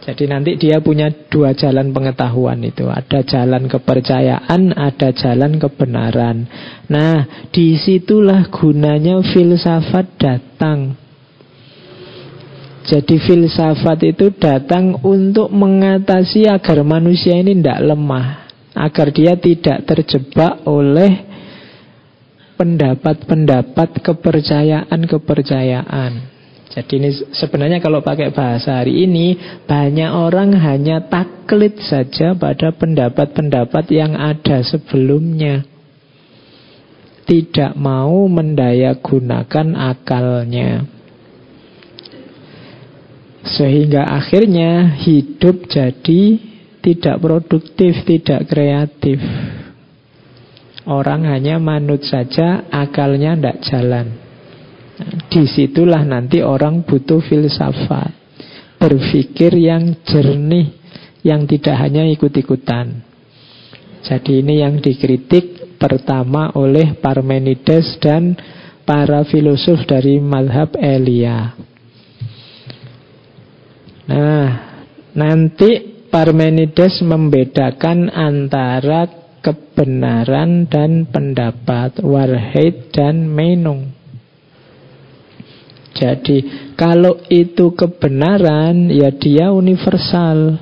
Jadi nanti dia punya dua jalan pengetahuan itu. Ada jalan kepercayaan, ada jalan kebenaran. Nah, di situlah gunanya filsafat datang. Jadi filsafat itu datang untuk mengatasi agar manusia ini tidak lemah. Agar dia tidak terjebak oleh pendapat-pendapat kepercayaan-kepercayaan. Jadi ini sebenarnya kalau pakai bahasa hari ini banyak orang hanya taklid saja pada pendapat-pendapat yang ada sebelumnya. Tidak mau mendaya gunakan akalnya. Sehingga akhirnya hidup jadi tidak produktif, tidak kreatif. Orang hanya manut saja, akalnya tidak jalan. Di situlah nanti orang butuh filsafat Berpikir yang jernih Yang tidak hanya ikut-ikutan Jadi ini yang dikritik pertama oleh Parmenides dan para filosof dari madhab Elia Nah, nanti Parmenides membedakan antara kebenaran dan pendapat Warheit dan Menung jadi kalau itu kebenaran ya dia universal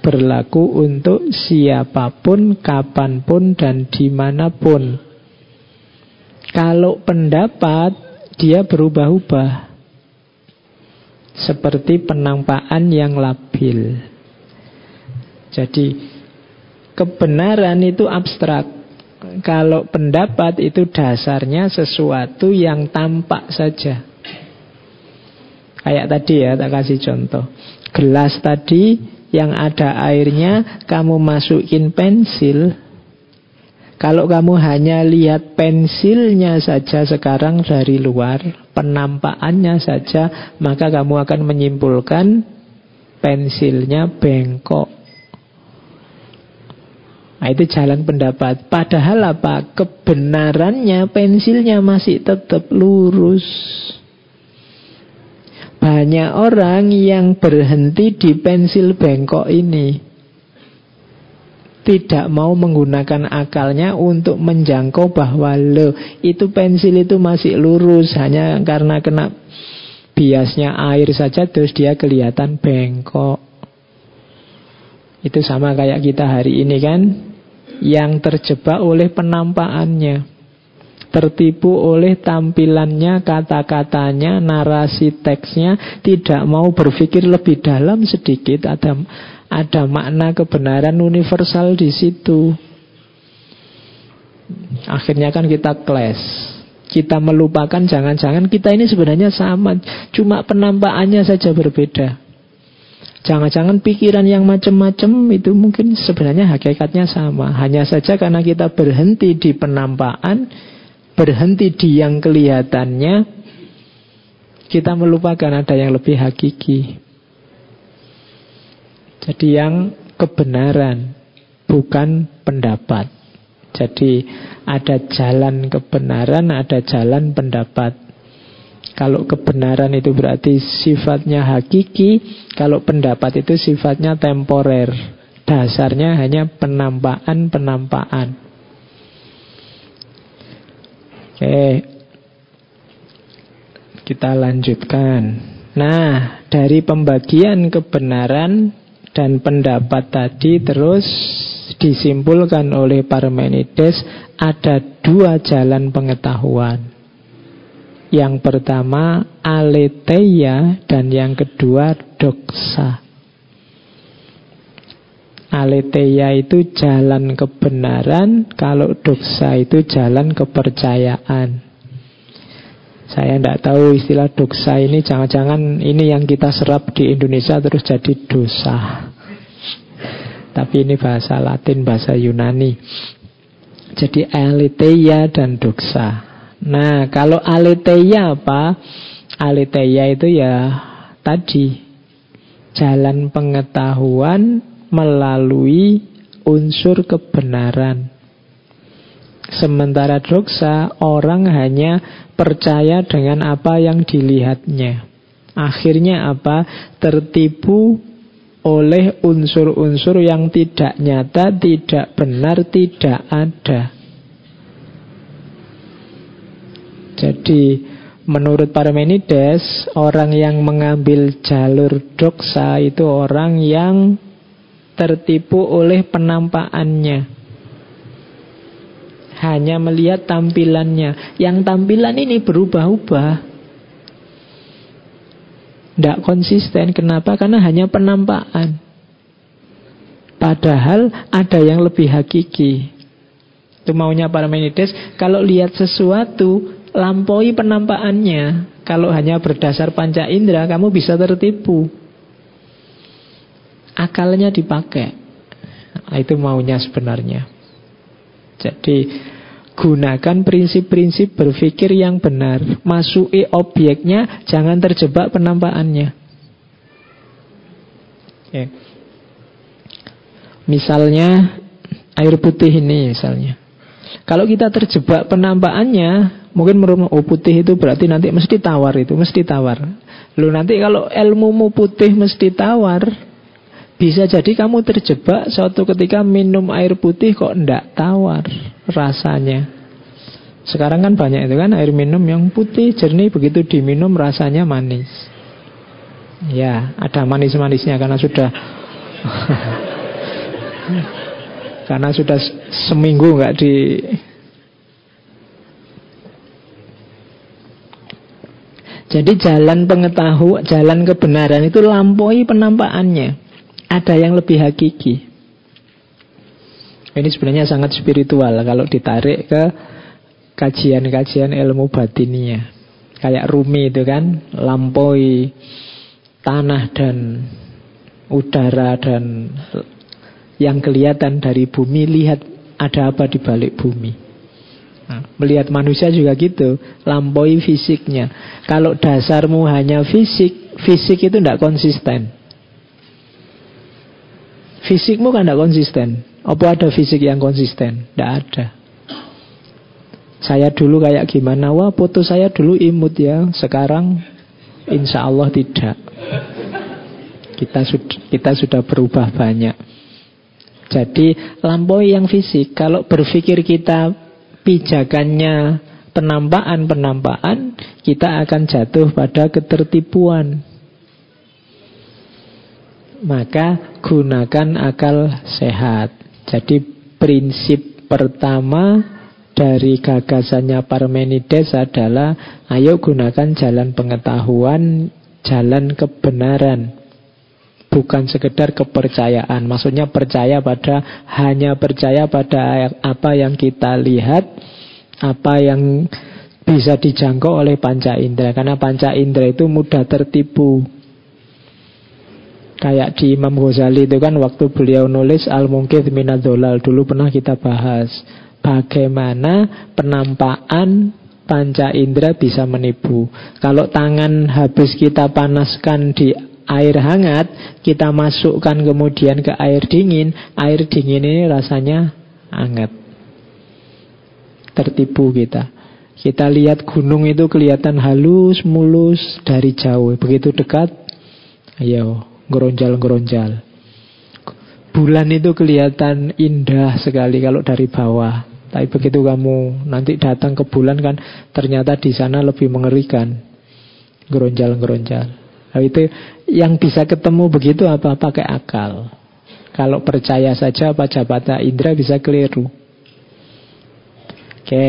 berlaku untuk siapa pun, kapan pun dan di mana pun. Kalau pendapat dia berubah-ubah seperti penampaan yang labil. Jadi kebenaran itu abstrak. Kalau pendapat itu dasarnya sesuatu yang tampak saja. Kayak tadi ya, tak kasih contoh. Gelas tadi yang ada airnya, kamu masukin pensil. Kalau kamu hanya lihat pensilnya saja sekarang dari luar, penampakannya saja, maka kamu akan menyimpulkan pensilnya bengkok. Nah, itu jalan pendapat. Padahal apa? Kebenarannya pensilnya masih tetap lurus. Banyak orang yang berhenti di pensil bengkok ini Tidak mau menggunakan akalnya untuk menjangkau bahwa lo Itu pensil itu masih lurus Hanya karena kena biasnya air saja terus dia kelihatan bengkok Itu sama kayak kita hari ini kan Yang terjebak oleh penampakannya tertipu oleh tampilannya, kata-katanya, narasi teksnya, tidak mau berpikir lebih dalam sedikit. Ada ada makna kebenaran universal di situ. Akhirnya kan kita clash. Kita melupakan jangan-jangan kita ini sebenarnya sama, cuma penampakannya saja berbeda. Jangan-jangan pikiran yang macam-macam itu mungkin sebenarnya hakikatnya sama. Hanya saja karena kita berhenti di penampakan, berhenti di yang kelihatannya, kita melupakan ada yang lebih hakiki. Jadi yang kebenaran, bukan pendapat. Jadi ada jalan kebenaran, ada jalan pendapat. Kalau kebenaran itu berarti sifatnya hakiki, kalau pendapat itu sifatnya temporer. Dasarnya hanya penampakan-penampakan. Oke. Kita lanjutkan. Nah, dari pembagian kebenaran dan pendapat tadi terus disimpulkan oleh Parmenides ada dua jalan pengetahuan. Yang pertama aletheia dan yang kedua doksa. Aletheia itu jalan kebenaran, kalau doksa itu jalan kepercayaan. Saya tidak tahu istilah doksa ini, jangan-jangan ini yang kita serap di Indonesia terus jadi dosa. Tapi ini bahasa Latin, bahasa Yunani. Jadi aletheia dan doksa. Nah, kalau aletheia apa? Aletheia itu ya tadi jalan pengetahuan melalui unsur kebenaran. Sementara doksa, orang hanya percaya dengan apa yang dilihatnya. Akhirnya apa? Tertipu oleh unsur-unsur yang tidak nyata, tidak benar, tidak ada. Jadi menurut Parmenides, orang yang mengambil jalur doksa itu orang yang tertipu oleh penampakannya. Hanya melihat tampilannya. Yang tampilan ini berubah-ubah. Tidak konsisten. Kenapa? Karena hanya penampakan. Padahal ada yang lebih hakiki. Itu maunya Parmenides. Kalau lihat sesuatu, lampaui penampakannya. Kalau hanya berdasar panca indera, kamu bisa tertipu. Akalnya dipakai. Nah, itu maunya sebenarnya. Jadi Gunakan prinsip-prinsip berpikir yang benar. Masuki objeknya, jangan terjebak penampakannya. Oke. Misalnya air putih ini misalnya. Kalau kita terjebak penampakannya, mungkin menurut oh putih itu berarti nanti mesti tawar itu, mesti tawar. Lu nanti kalau ilmumu putih mesti tawar, bisa jadi kamu terjebak suatu ketika minum air putih kok ndak tawar rasanya. Sekarang kan banyak itu kan air minum yang putih jernih begitu diminum rasanya manis. Ya, ada manis-manisnya karena sudah karena sudah seminggu nggak di Jadi jalan pengetahuan, jalan kebenaran itu lampaui penampakannya. Ada yang lebih hakiki. Ini sebenarnya sangat spiritual kalau ditarik ke kajian-kajian ilmu batinia. Kayak Rumi itu kan, lampaui tanah dan udara dan yang kelihatan dari bumi, lihat ada apa di balik bumi. Nah, melihat manusia juga gitu, lampaui fisiknya. Kalau dasarmu hanya fisik, fisik itu tidak konsisten. Fisikmu kan tidak konsisten. Apa ada fisik yang konsisten? Tidak ada. Saya dulu kayak gimana? Wah, foto saya dulu imut ya. Sekarang insya Allah tidak. Kita sudah, kita sudah berubah banyak. Jadi lampaui yang fisik. Kalau berpikir kita pijakannya penampakan-penampakan, kita akan jatuh pada ketertipuan maka gunakan akal sehat. Jadi prinsip pertama dari gagasannya Parmenides adalah ayo gunakan jalan pengetahuan, jalan kebenaran. Bukan sekedar kepercayaan. Maksudnya percaya pada hanya percaya pada apa yang kita lihat, apa yang bisa dijangkau oleh panca indera. Karena panca indera itu mudah tertipu. Kayak di Imam Ghazali itu kan waktu beliau nulis Al-Mungkid Minadolal dulu pernah kita bahas bagaimana penampakan panca indera bisa menipu. Kalau tangan habis kita panaskan di air hangat, kita masukkan kemudian ke air dingin, air dingin ini rasanya hangat. Tertipu kita. Kita lihat gunung itu kelihatan halus, mulus dari jauh. Begitu dekat, ayo geronjal-geronjal. Bulan itu kelihatan indah sekali kalau dari bawah. Tapi begitu kamu nanti datang ke bulan kan ternyata di sana lebih mengerikan. Geronjal-geronjal. Nah, itu yang bisa ketemu begitu apa pakai akal. Kalau percaya saja apa jabatan indra bisa keliru. Oke.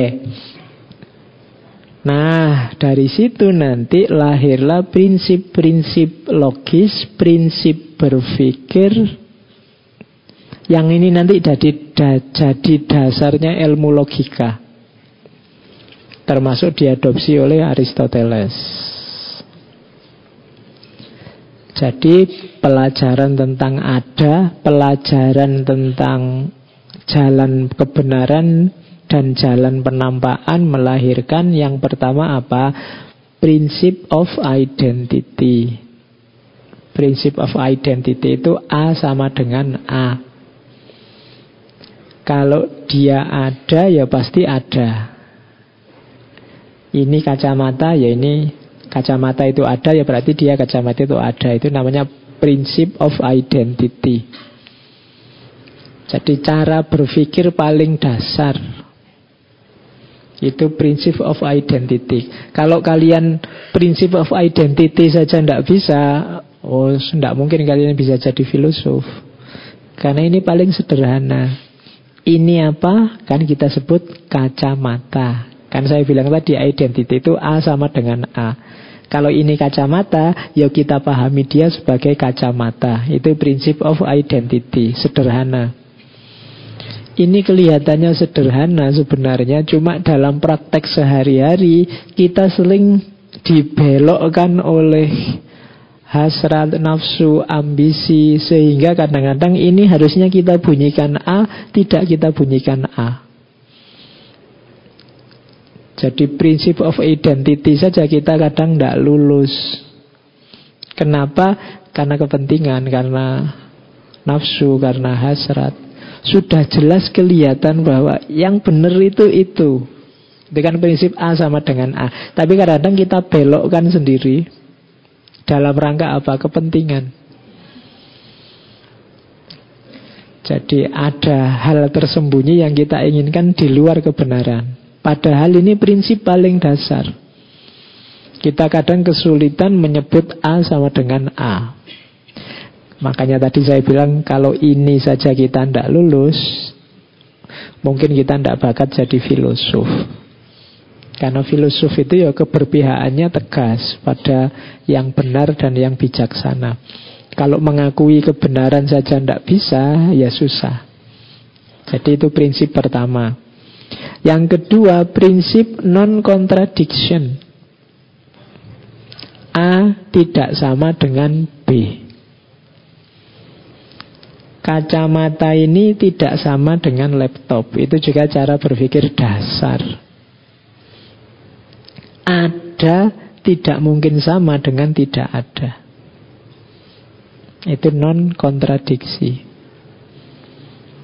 Nah, dari situ nanti lahirlah prinsip-prinsip logis, prinsip berpikir yang ini nanti jadi da, jadi dasarnya ilmu logika. Termasuk diadopsi oleh Aristoteles. Jadi pelajaran tentang ada, pelajaran tentang jalan kebenaran dan jalan penampakan melahirkan yang pertama apa? Prinsip of identity. Prinsip of identity itu A sama dengan A. Kalau dia ada ya pasti ada. Ini kacamata ya ini kacamata itu ada ya berarti dia kacamata itu ada. Itu namanya prinsip of identity. Jadi cara berpikir paling dasar itu prinsip of identity. Kalau kalian prinsip of identity saja tidak bisa, oh tidak mungkin kalian bisa jadi filosof. Karena ini paling sederhana. Ini apa? Kan kita sebut kacamata. Kan saya bilang tadi identity itu A sama dengan A. Kalau ini kacamata, ya kita pahami dia sebagai kacamata. Itu prinsip of identity, sederhana. Ini kelihatannya sederhana sebenarnya, cuma dalam praktek sehari-hari kita sering dibelokkan oleh hasrat, nafsu, ambisi, sehingga kadang-kadang ini harusnya kita bunyikan A, tidak kita bunyikan A. Jadi prinsip of identity saja kita kadang tidak lulus. Kenapa? Karena kepentingan, karena nafsu, karena hasrat. Sudah jelas kelihatan bahwa yang benar itu itu. Dengan prinsip A sama dengan A. Tapi kadang-kadang kita belokkan sendiri. Dalam rangka apa? Kepentingan. Jadi ada hal tersembunyi yang kita inginkan di luar kebenaran. Padahal ini prinsip paling dasar. Kita kadang kesulitan menyebut A sama dengan A. Makanya tadi saya bilang kalau ini saja kita tidak lulus, mungkin kita tidak bakat jadi filosof. Karena filosof itu ya keberpihakannya tegas pada yang benar dan yang bijaksana. Kalau mengakui kebenaran saja tidak bisa, ya susah. Jadi itu prinsip pertama. Yang kedua, prinsip non-contradiction. A tidak sama dengan B. Kacamata ini tidak sama dengan laptop. Itu juga cara berpikir dasar. Ada tidak mungkin sama dengan tidak ada. Itu non-kontradiksi.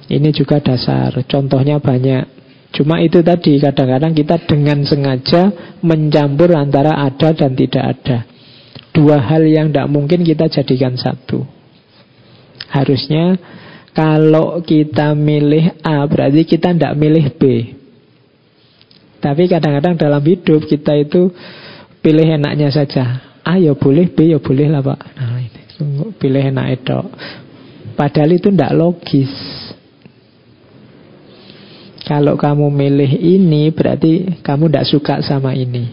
Ini juga dasar. Contohnya banyak. Cuma itu tadi kadang-kadang kita dengan sengaja mencampur antara ada dan tidak ada. Dua hal yang tidak mungkin kita jadikan satu. Harusnya kalau kita milih A berarti kita tidak milih B. Tapi kadang-kadang dalam hidup kita itu pilih enaknya saja. A ya boleh, B ya boleh lah pak. Nah, ini pilih enak itu. Padahal itu tidak logis. Kalau kamu milih ini berarti kamu tidak suka sama ini.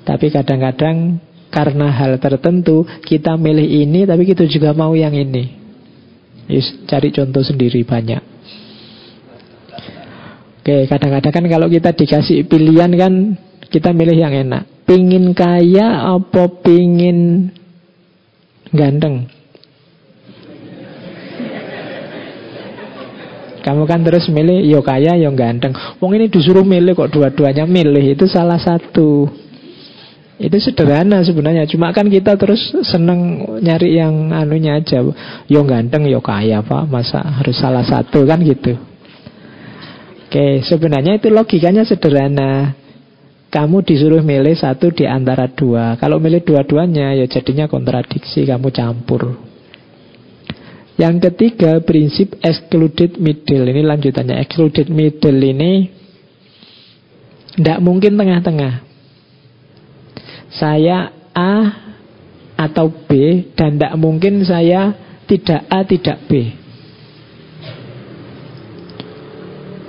Tapi kadang-kadang karena hal tertentu kita milih ini tapi kita juga mau yang ini. Yes, cari contoh sendiri banyak. Oke, kadang-kadang kan kalau kita dikasih pilihan kan kita milih yang enak. Pingin kaya apa pingin ganteng? Kamu kan terus milih yo kaya yo ganteng. Wong ini disuruh milih kok dua-duanya milih itu salah satu. Itu sederhana sebenarnya. Cuma kan kita terus seneng nyari yang anunya aja. Yo ganteng yo kaya pak. Masa harus salah satu kan gitu. Oke, sebenarnya itu logikanya sederhana. Kamu disuruh milih satu di antara dua. Kalau milih dua-duanya ya jadinya kontradiksi. Kamu campur. Yang ketiga, prinsip excluded middle. Ini lanjutannya. Excluded middle ini tidak mungkin tengah-tengah. Saya A atau B dan tidak mungkin saya tidak A, tidak B.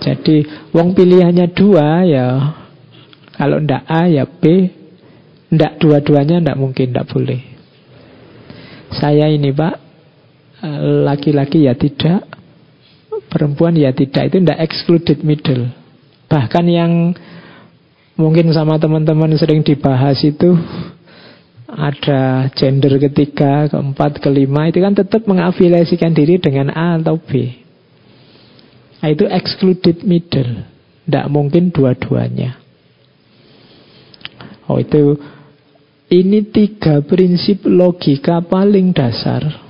Jadi, wong pilihannya dua ya. Kalau tidak A ya B, tidak dua-duanya tidak mungkin, tidak boleh. Saya ini Pak, laki-laki ya tidak, perempuan ya tidak. Itu tidak excluded middle. Bahkan yang mungkin sama teman-teman sering dibahas itu ada gender ketiga, keempat, kelima itu kan tetap mengafiliasikan diri dengan A atau B. Nah, itu excluded middle. Tidak mungkin dua-duanya. Oh itu ini tiga prinsip logika paling dasar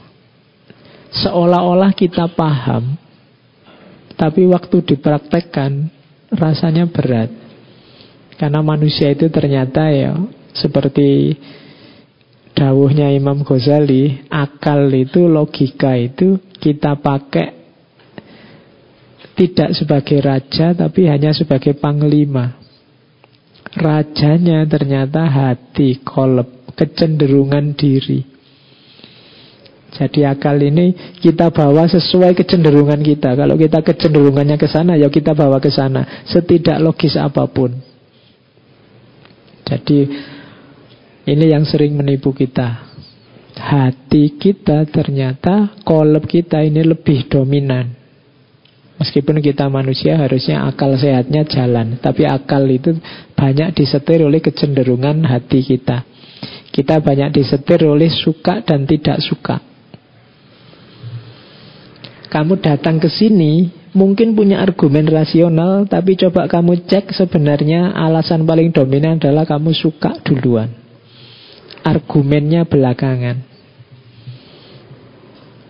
seolah-olah kita paham, tapi waktu dipraktekkan rasanya berat. Karena manusia itu ternyata ya seperti dawuhnya Imam Ghazali, akal itu, logika itu kita pakai tidak sebagai raja tapi hanya sebagai panglima. Rajanya ternyata hati, kolep, kecenderungan diri. Jadi akal ini kita bawa sesuai kecenderungan kita. Kalau kita kecenderungannya ke sana, ya kita bawa ke sana. Setidak logis apa pun. Jadi ini yang sering menipu kita. Hati kita ternyata kolep kita ini lebih dominan. Meskipun kita manusia harusnya akal sehatnya jalan Tapi akal itu banyak disetir oleh kecenderungan hati kita Kita banyak disetir oleh suka dan tidak suka Kamu datang ke sini Mungkin punya argumen rasional Tapi coba kamu cek sebenarnya Alasan paling dominan adalah kamu suka duluan. Argumennya belakangan.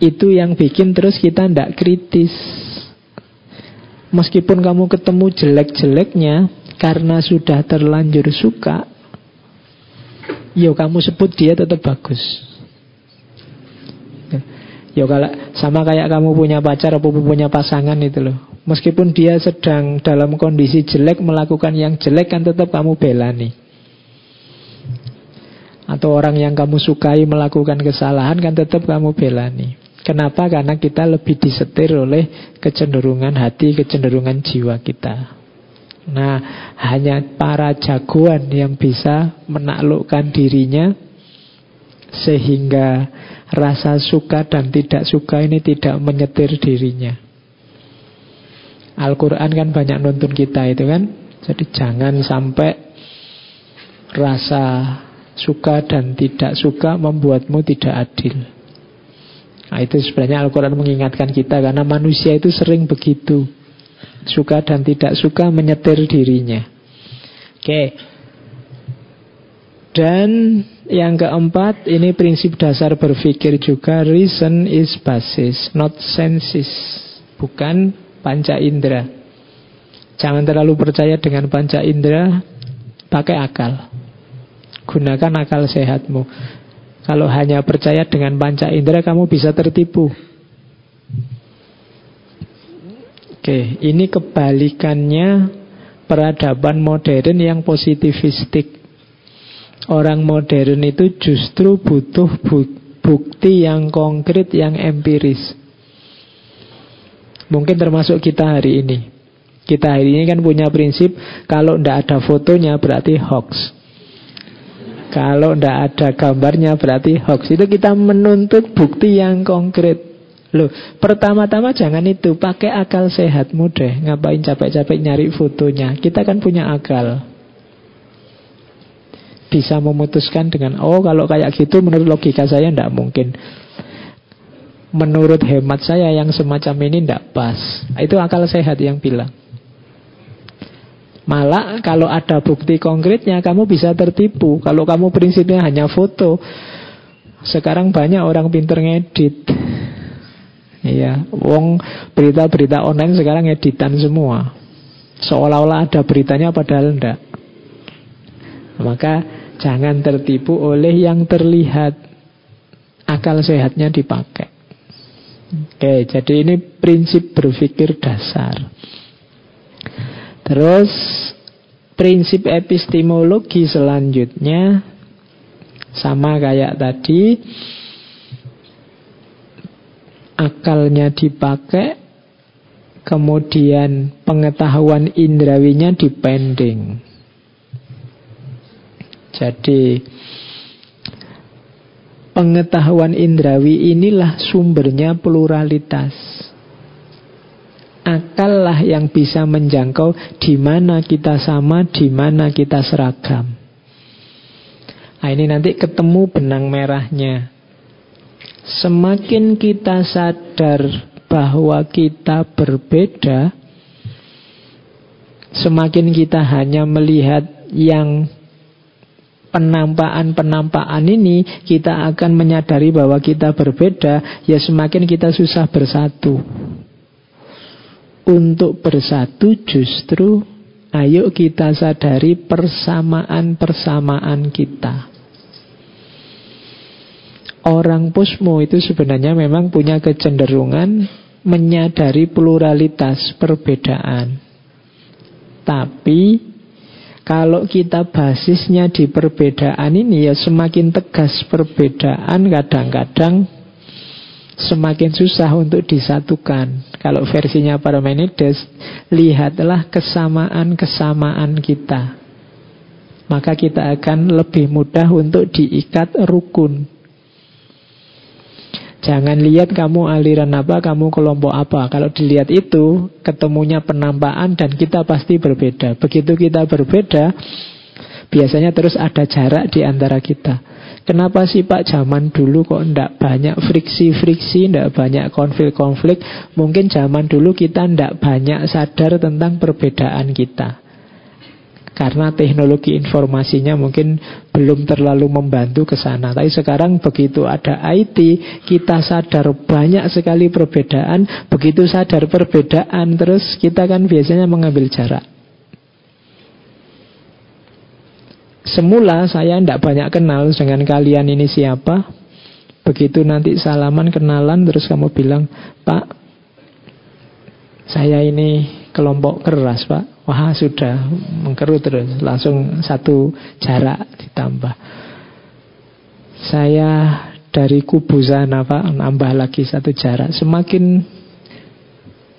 Itu yang bikin terus kita tidak kritis. Meskipun kamu ketemu jelek-jeleknya Karena sudah terlanjur suka Yo kamu sebut dia tetap bagus Yo kalau sama kayak kamu punya pacar atau punya pasangan itu loh Meskipun dia sedang dalam kondisi jelek Melakukan yang jelek kan tetap kamu belani Atau orang yang kamu sukai melakukan kesalahan kan tetap kamu belani Kenapa? Karena kita lebih disetir oleh kecenderungan hati, kecenderungan jiwa kita. Nah, hanya para jagoan yang bisa menaklukkan dirinya sehingga rasa suka dan tidak suka ini tidak menyetir dirinya. Al-Quran kan banyak nuntun kita itu kan. Jadi jangan sampai rasa suka dan tidak suka membuatmu tidak adil. Nah, itu sebenarnya Al-Quran mengingatkan kita karena manusia itu sering begitu. Suka dan tidak suka menyetir dirinya. Oke. Dan yang keempat, ini prinsip dasar berpikir juga. Reason is basis, not senses. Bukan panca indera. Jangan terlalu percaya dengan panca indera, pakai akal. Gunakan akal sehatmu. Kalau hanya percaya dengan panca indera kamu bisa tertipu. Oke, ini kebalikannya peradaban modern yang positivistik. Orang modern itu justru butuh bukti yang konkret, yang empiris. Mungkin termasuk kita hari ini. Kita hari ini kan punya prinsip kalau tidak ada fotonya berarti hoax. Kalau tidak ada gambarnya berarti hoax. Itu kita menuntut bukti yang konkret. Loh, pertama-tama jangan itu, pakai akal sehatmu deh. Ngapain capek-capek nyari fotonya? Kita kan punya akal. Bisa memutuskan dengan, oh kalau kayak gitu menurut logika saya tidak mungkin. Menurut hemat saya yang semacam ini tidak pas. Itu akal sehat yang bilang. Malah kalau ada bukti konkretnya kamu bisa tertipu. Kalau kamu prinsipnya hanya foto. Sekarang banyak orang pinter ngedit. Iya, wong berita-berita online sekarang editan semua. Seolah-olah ada beritanya padahal enggak. Maka jangan tertipu oleh yang terlihat. Akal sehatnya dipakai. Oke, jadi ini prinsip berpikir dasar. Terus prinsip epistemologi selanjutnya sama kayak tadi akalnya dipakai kemudian pengetahuan indrawinya dipending. Jadi pengetahuan indrawi inilah sumbernya pluralitas akal lah yang bisa menjangkau di mana kita sama, di mana kita seragam. Nah, ini nanti ketemu benang merahnya. Semakin kita sadar bahwa kita berbeda, semakin kita hanya melihat yang penampakan-penampakan ini, kita akan menyadari bahwa kita berbeda, ya semakin kita susah bersatu untuk bersatu justru ayo kita sadari persamaan-persamaan kita. Orang pusmo itu sebenarnya memang punya kecenderungan menyadari pluralitas perbedaan. Tapi kalau kita basisnya di perbedaan ini ya semakin tegas perbedaan kadang-kadang semakin susah untuk disatukan. Kalau versinya Parmenides, lihatlah kesamaan-kesamaan kita. Maka kita akan lebih mudah untuk diikat rukun. Jangan lihat kamu aliran apa, kamu kelompok apa. Kalau dilihat itu, ketemunya penampakan dan kita pasti berbeda. Begitu kita berbeda, biasanya terus ada jarak di antara kita. Kenapa sih Pak zaman dulu kok ndak banyak friksi-friksi, ndak banyak konflik-konflik? Mungkin zaman dulu kita ndak banyak sadar tentang perbedaan kita. Karena teknologi informasinya mungkin belum terlalu membantu ke sana. Tapi sekarang begitu ada IT, kita sadar banyak sekali perbedaan. Begitu sadar perbedaan, terus kita kan biasanya mengambil jarak. Semula saya tidak banyak kenal dengan kalian ini siapa. Begitu nanti salaman kenalan terus kamu bilang, Pak, saya ini kelompok keras pak Wah sudah mengkerut terus Langsung satu jarak ditambah Saya dari kubu sana Pak Nambah lagi satu jarak Semakin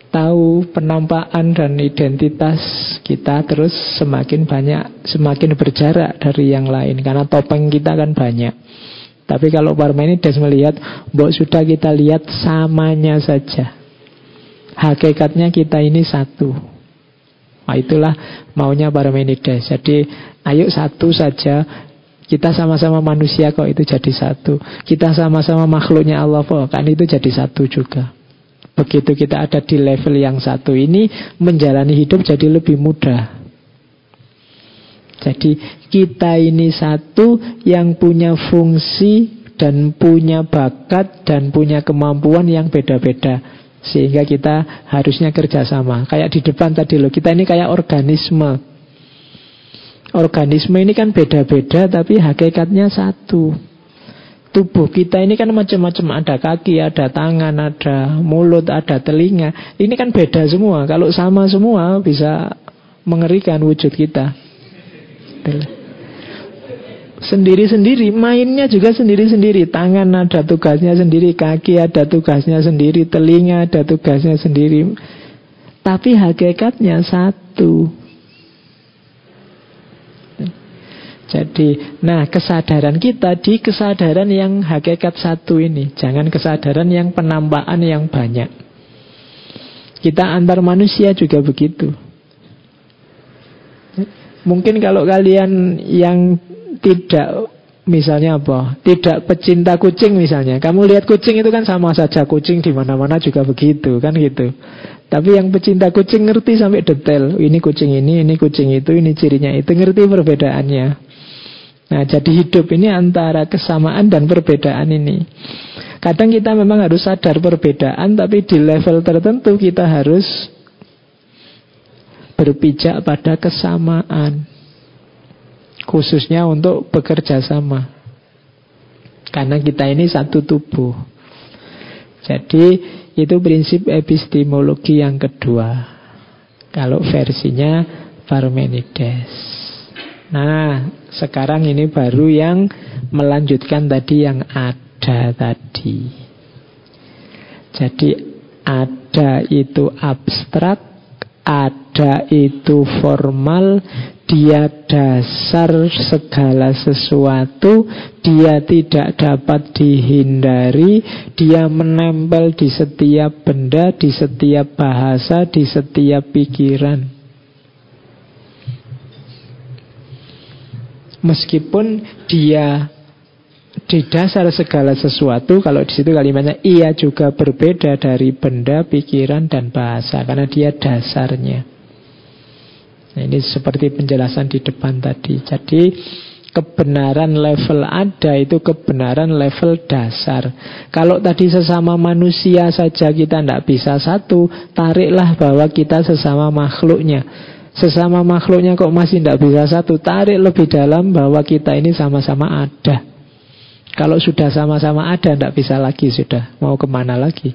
tahu penampakan dan identitas kita terus semakin banyak, semakin berjarak dari yang lain karena topeng kita kan banyak. Tapi kalau Parmenides melihat, mbok sudah kita lihat samanya saja. Hakikatnya kita ini satu. Nah, itulah maunya Parmenides. Jadi ayo satu saja kita sama-sama manusia kok itu jadi satu. Kita sama-sama makhluknya Allah kok kan itu jadi satu juga. Begitu kita ada di level yang satu ini menjalani hidup jadi lebih mudah. Jadi kita ini satu yang punya fungsi dan punya bakat dan punya kemampuan yang beda-beda. Sehingga kita harusnya kerjasama. Kayak di depan tadi loh Kita ini kayak organisme. Organisme ini kan beda-beda Tapi hakikatnya satu. Tubuh kita ini kan macam-macam. Ada kaki, ada tangan, ada mulut, ada telinga. Ini kan beda semua. Kalau sama semua bisa mengerikan wujud kita sendiri-sendiri, mainnya juga sendiri-sendiri. Tangan ada tugasnya sendiri, kaki ada tugasnya sendiri, telinga ada tugasnya sendiri. Tapi hakikatnya satu. Jadi, nah kesadaran kita di kesadaran yang hakikat satu ini. Jangan kesadaran yang penampakan yang banyak. Kita antar manusia juga begitu. Mungkin kalau kalian yang tidak misalnya apa? Tidak pecinta kucing misalnya. Kamu lihat kucing itu kan sama saja kucing di mana-mana juga begitu kan gitu. Tapi yang pecinta kucing ngerti sampai detail. Ini kucing ini, ini kucing itu, ini cirinya itu ngerti perbedaannya. Nah, jadi hidup ini antara kesamaan dan perbedaan ini. Kadang kita memang harus sadar perbedaan, tapi di level tertentu kita harus berpijak pada kesamaan khususnya untuk bekerja sama. Karena kita ini satu tubuh. Jadi itu prinsip epistemologi yang kedua. Kalau versinya Parmenides. Nah, sekarang ini baru yang melanjutkan tadi yang ada tadi. Jadi ada itu abstrak, ada itu formal, dia dasar segala sesuatu, dia tidak dapat dihindari, dia menempel di setiap benda, di setiap bahasa, di setiap pikiran. Meskipun dia di dasar segala sesuatu, kalau di situ kalimatnya ia juga berbeda dari benda, pikiran, dan bahasa, karena dia dasarnya. Nah, ini seperti penjelasan di depan tadi. Jadi kebenaran level ada itu kebenaran level dasar. Kalau tadi sesama manusia saja kita tidak bisa satu, tariklah bahwa kita sesama makhluknya. Sesama makhluknya kok masih tidak bisa satu, tarik lebih dalam bahwa kita ini sama-sama ada. Kalau sudah sama-sama ada, tidak bisa lagi sudah. Mau ke mana lagi?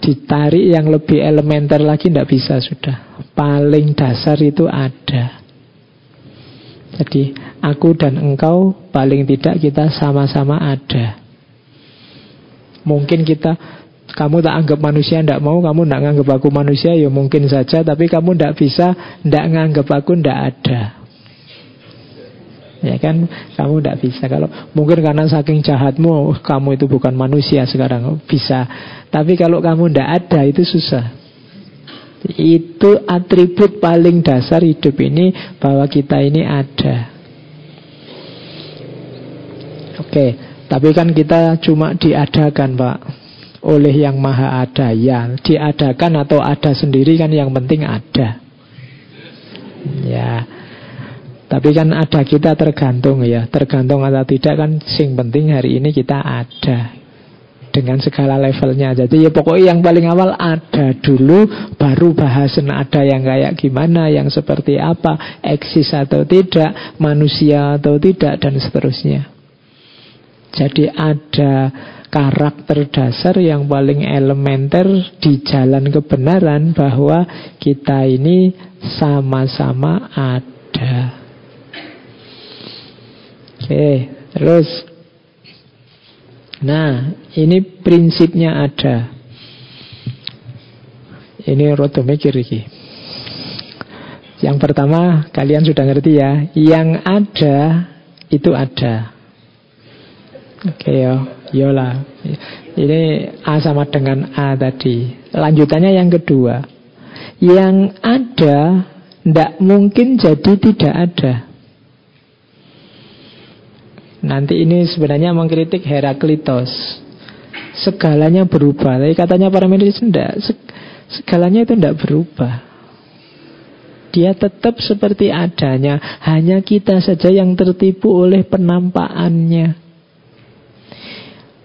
Ditarik yang lebih elementer lagi, tidak bisa sudah. Paling dasar itu ada. Jadi aku dan engkau paling tidak kita sama-sama ada. Mungkin kita kamu tak anggap manusia tidak mau, kamu tidak anggap aku manusia, ya mungkin saja. Tapi kamu tidak bisa tidak nganggap aku tidak ada. Ya kan, kamu tidak bisa. Kalau mungkin karena saking jahatmu, kamu itu bukan manusia sekarang bisa. Tapi kalau kamu tidak ada itu susah. Itu atribut paling dasar hidup ini bahwa kita ini ada. Oke, tapi kan kita cuma diadakan, Pak, oleh yang maha ada. Ya, diadakan atau ada sendiri kan yang penting ada. Ya, tapi kan ada kita tergantung ya. Tergantung atau tidak kan Sing penting hari ini kita ada. Dengan segala levelnya. Jadi ya pokoknya yang paling awal ada dulu Baru bahasan ada yang kayak gimana Yang seperti apa Eksis atau tidak Manusia atau tidak Dan seterusnya. Jadi ada karakter dasar yang paling elementer di jalan kebenaran bahwa kita ini sama-sama ada. Oke, terus Nah, ini prinsipnya ada. Ini roto mikir iki. Yang pertama, kalian sudah ngerti ya, yang ada itu ada. Oke yo, yola. Ini A sama dengan A tadi. Lanjutannya yang kedua. Yang ada tidak mungkin jadi tidak ada. Nanti ini sebenarnya mengkritik Heraklitos. Segalanya berubah. Tapi katanya para medis tidak. Segalanya itu tidak berubah. Dia tetap seperti adanya. Hanya kita saja yang tertipu oleh penampakannya.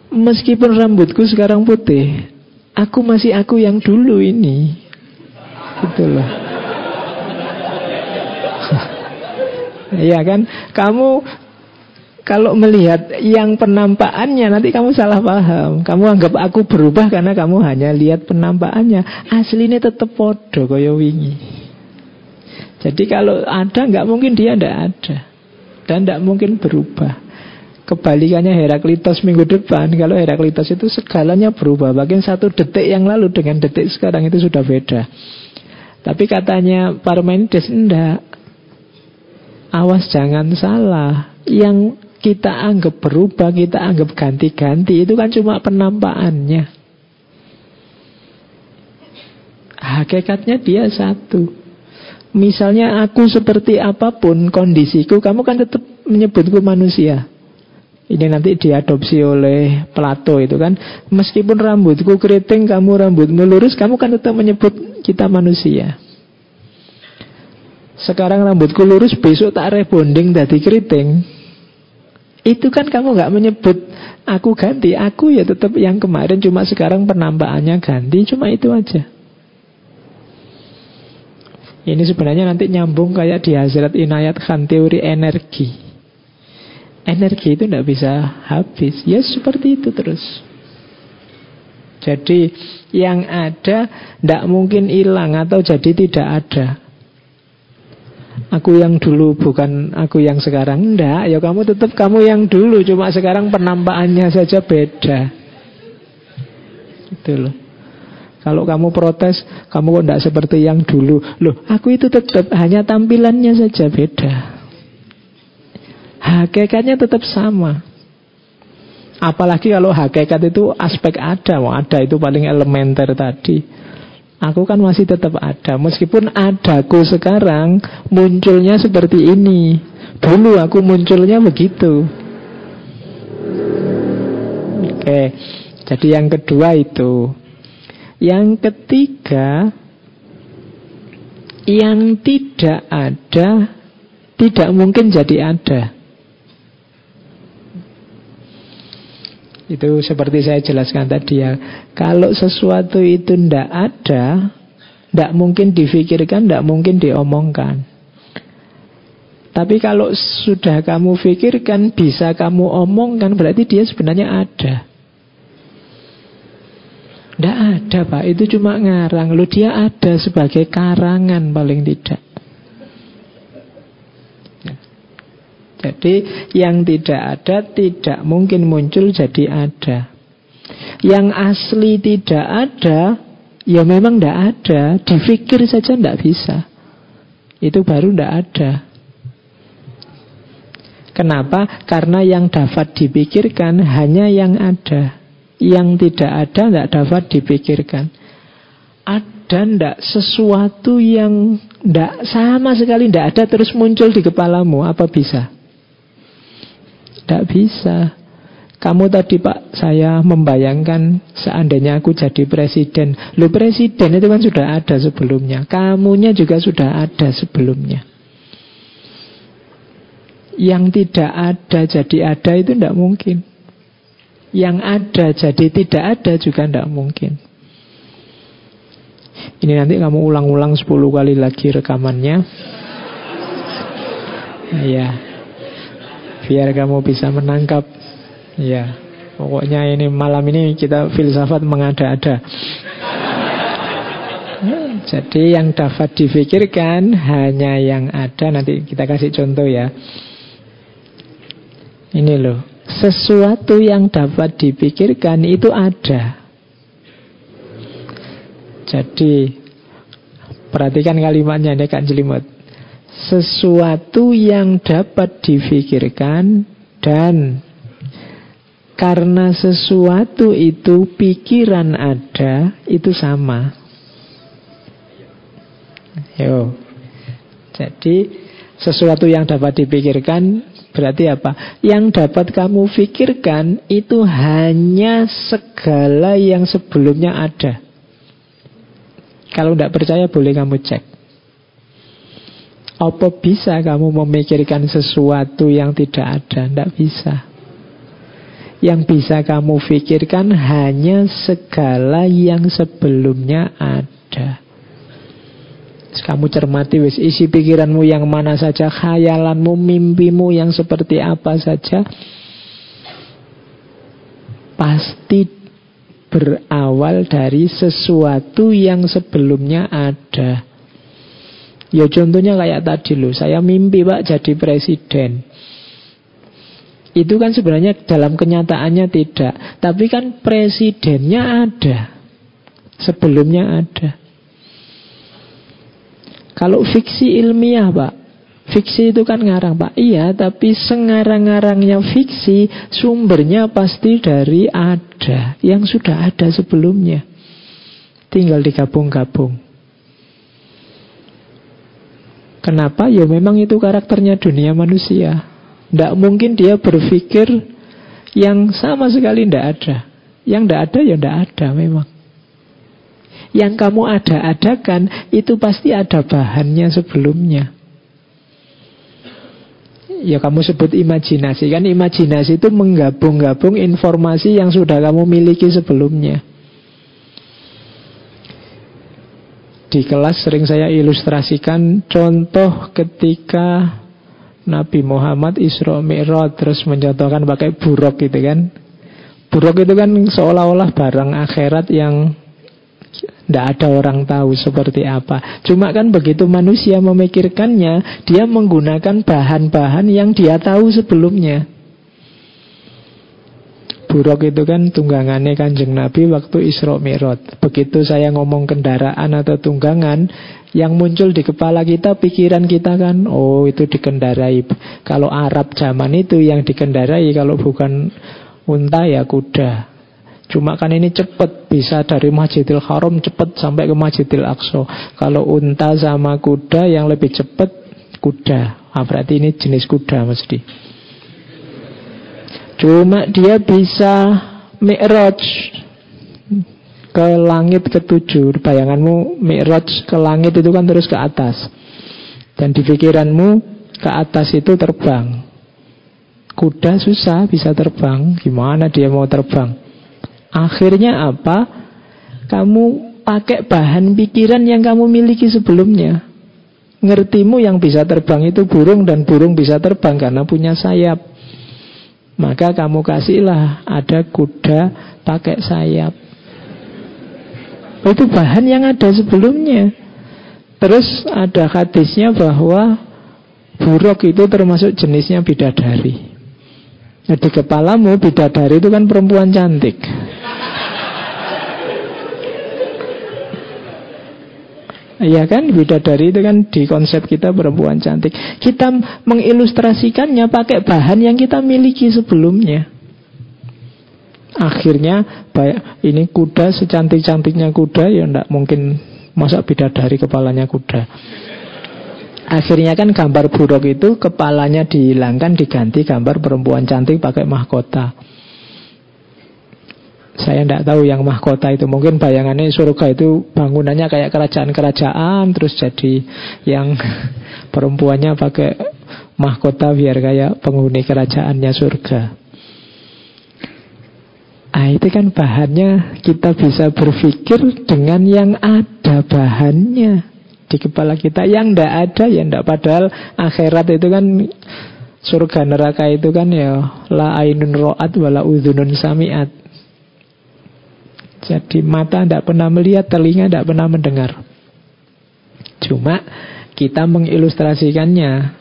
Meskipun rambutku sekarang putih, aku masih aku yang dulu ini. Gitu loh. Iya kan? Kamu kalau melihat yang penampakannya nanti kamu salah paham. Kamu anggap aku berubah karena kamu hanya lihat penampakannya. Aslinya tetap podo kaya wingi. Jadi kalau ada nggak mungkin dia tidak ada dan tidak mungkin berubah. Kebalikannya Heraklitos minggu depan Kalau Heraklitos itu segalanya berubah Bahkan satu detik yang lalu dengan detik sekarang itu sudah beda Tapi katanya Parmenides Enggak Awas jangan salah Yang kita anggap berubah, kita anggap ganti-ganti, itu kan cuma penampakannya. Hakikatnya dia satu. Misalnya aku seperti apa pun kondisiku, kamu kan tetap menyebutku manusia. Ini nanti diadopsi oleh Plato itu kan. Meskipun rambutku keriting, kamu rambutmu lurus, kamu kan tetap menyebut kita manusia. Sekarang rambutku lurus, besok tak rebonding dari keriting. Itu kan kamu nggak menyebut aku ganti, aku ya tetap yang kemarin cuma sekarang penambahannya ganti, cuma itu aja. Ini sebenarnya nanti nyambung kayak di Hazrat Inayat Khan teori energi. Energi itu tidak bisa habis. Ya seperti itu terus. Jadi yang ada tidak mungkin hilang atau jadi tidak ada. Aku yang dulu bukan aku yang sekarang. Enggak, ya kamu tetap kamu yang dulu. Cuma sekarang penampakannya saja beda. Itu loh. Kalau kamu protes Kamu kok enggak seperti yang dulu. Loh, aku itu tetap hanya tampilannya saja beda. Hakikatnya tetap sama. Apalagi kalau hakikat itu aspek ada. Wah, Ada itu paling elementer tadi Aku kan masih tetap ada. Meskipun adaku sekarang Munculnya seperti ini. Dulu aku munculnya begitu. Oke Jadi yang kedua itu. Yang ketiga Yang tidak ada Tidak mungkin jadi ada Itu seperti saya jelaskan tadi ya. Kalau sesuatu itu tidak ada, tidak mungkin difikirkan, tidak mungkin diomongkan. Tapi kalau sudah kamu pikirkan, bisa kamu omongkan, berarti dia sebenarnya ada. Tidak ada pak, itu cuma ngarang. Lu dia ada sebagai karangan paling tidak. Jadi yang tidak ada tidak mungkin muncul jadi ada. Yang asli tidak ada, ya memang tidak ada. Difikir saja tidak bisa. Itu baru tidak ada. Kenapa? Karena yang dapat dipikirkan hanya yang ada. Yang tidak ada tidak dapat dipikirkan. Ada ndak sesuatu yang ndak sama sekali ndak ada terus muncul di kepalamu? Apa bisa? Tidak bisa. Kamu tadi Pak, saya membayangkan seandainya aku jadi presiden. Lu presiden itu kan sudah ada sebelumnya. Kamunya juga sudah ada sebelumnya. Yang tidak ada jadi ada itu tidak mungkin. Yang ada jadi tidak ada juga tidak mungkin. Ini nanti kamu ulang-ulang 10 kali lagi rekamannya. Ya, biar kamu bisa menangkap. Ya, pokoknya ini malam ini kita filsafat mengada-ada. Jadi yang dapat difikirkan hanya yang ada. Nanti kita kasih contoh ya. Ini loh, sesuatu yang dapat dipikirkan itu ada. Jadi perhatikan kalimatnya ini Kak Jelimut sesuatu yang dapat difikirkan dan karena sesuatu itu pikiran ada itu sama. Yo. Jadi sesuatu yang dapat dipikirkan berarti apa? Yang dapat kamu pikirkan itu hanya segala yang sebelumnya ada. Kalau tidak percaya boleh kamu cek. Apa bisa kamu memikirkan sesuatu yang tidak ada? Tidak bisa. Yang bisa kamu pikirkan hanya segala yang sebelumnya ada. Kamu cermati wis isi pikiranmu yang mana saja, khayalanmu, mimpimu yang seperti apa saja, pasti berawal dari sesuatu yang sebelumnya ada. Ya contohnya kayak tadi loh, saya mimpi pak jadi presiden. Itu kan sebenarnya dalam kenyataannya tidak. Tapi kan presidennya ada. Sebelumnya ada. Kalau fiksi ilmiah pak, fiksi itu kan ngarang pak. Iya, tapi sengarang-ngarangnya fiksi sumbernya pasti dari ada. Yang sudah ada sebelumnya. Tinggal digabung-gabung. Kenapa? Ya memang itu karakternya dunia manusia. Tidak mungkin dia berpikir yang sama sekali tidak ada. Yang tidak ada ya tidak ada memang. Yang kamu ada-adakan itu pasti ada bahannya sebelumnya. Ya kamu sebut imajinasi kan imajinasi itu menggabung-gabung informasi yang sudah kamu miliki sebelumnya. Di kelas sering saya ilustrasikan contoh ketika Nabi Muhammad Isra Mi'raj terus mencontohkan pakai buruk gitu kan. Buruk itu kan seolah-olah barang akhirat yang tidak ada orang tahu seperti apa. Cuma kan begitu manusia memikirkannya, dia menggunakan bahan-bahan yang dia tahu sebelumnya. Buruk itu kan tunggangannya kanjeng Nabi waktu Isra Mi'raj. Begitu saya ngomong kendaraan atau tunggangan, yang muncul di kepala kita, pikiran kita kan, oh itu dikendarai. Kalau Arab zaman itu yang dikendarai, kalau bukan unta ya kuda. Cuma kan ini cepat, bisa dari Masjidil Haram cepat sampai ke Masjidil Aqsa. Kalau unta sama kuda yang lebih cepat, kuda. Ah, berarti ini jenis kuda mesti. Cuma dia bisa mi'raj ke langit ketujuh. Bayanganmu mi'raj ke langit itu kan terus ke atas. Dan di pikiranmu ke atas itu terbang. Kuda susah bisa terbang. Gimana dia mau terbang? Akhirnya apa? Kamu pakai bahan pikiran yang kamu miliki sebelumnya. ngertimu yang bisa terbang itu burung dan burung bisa terbang karena punya sayap. Maka kamu kasihlah ada kuda pakai sayap. Itu bahan yang ada sebelumnya. Terus ada hadisnya bahwa buruk itu termasuk jenisnya bidadari. Jadi kepalamu bidadari itu kan perempuan cantik. Iya kan, bidadari itu kan di konsep kita perempuan cantik. Kita mengilustrasikannya pakai bahan yang kita miliki sebelumnya. Akhirnya ini kuda secantik-cantiknya kuda ya ndak mungkin masa bidadari kepalanya kuda. Akhirnya kan gambar buruk itu kepalanya dihilangkan diganti gambar perempuan cantik pakai mahkota. Saya tidak tahu yang mahkota itu. Mungkin bayangannya surga itu bangunannya kayak kerajaan-kerajaan Terus jadi yang perempuannya pakai mahkota biar kayak penghuni kerajaannya surga. Ah itu kan bahannya. Kita bisa berpikir dengan yang ada bahannya. Di kepala kita yang tidak ada ya tidak padahal akhirat itu kan surga neraka itu kan ya la ainun ro'at wala udhunun sami'at jadi mata tidak pernah melihat, telinga tidak pernah mendengar. Cuma kita mengilustrasikannya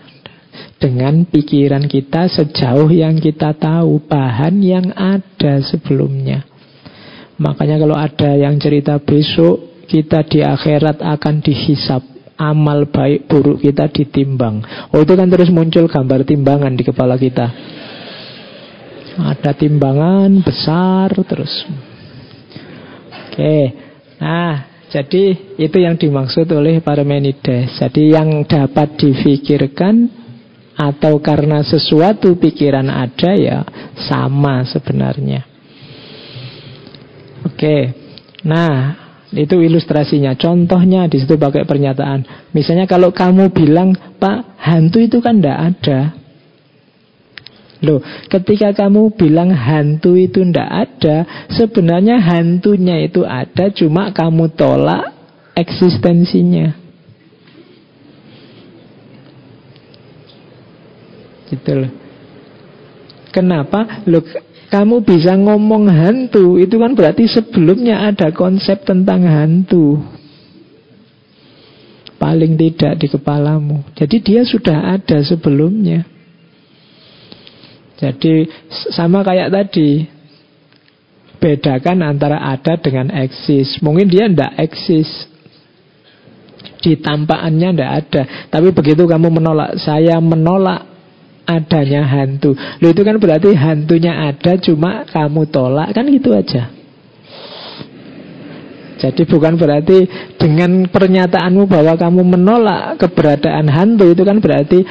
dengan pikiran kita sejauh yang kita tahu bahan yang ada sebelumnya. Makanya kalau ada yang cerita besok kita di akhirat akan dihisap amal baik buruk kita ditimbang. Oh itu kan terus muncul gambar timbangan di kepala kita. Ada timbangan besar terus Oke. Nah, jadi itu yang dimaksud oleh Parmenides. Jadi yang dapat difikirkan atau karena sesuatu pikiran ada ya sama sebenarnya. Oke. Nah, itu ilustrasinya. Contohnya di situ pakai pernyataan. Misalnya kalau kamu bilang, "Pak, hantu itu kan tidak ada." Loh, ketika kamu bilang hantu itu ndak ada, sebenarnya hantunya itu ada, cuma kamu tolak eksistensinya. Gitu loh. Kenapa? Loh, kamu bisa ngomong hantu, itu kan berarti sebelumnya ada konsep tentang hantu. Paling tidak di kepalamu. Jadi dia sudah ada sebelumnya. Jadi sama kayak tadi. Bedakan antara ada dengan eksis. Mungkin dia tidak eksis. Di tampaannya tidak ada. Tapi begitu kamu menolak Saya menolak adanya hantu. Loh itu kan berarti hantunya ada Cuma kamu tolak. Kan gitu aja. Jadi bukan berarti dengan pernyataanmu bahwa kamu menolak keberadaan hantu itu kan berarti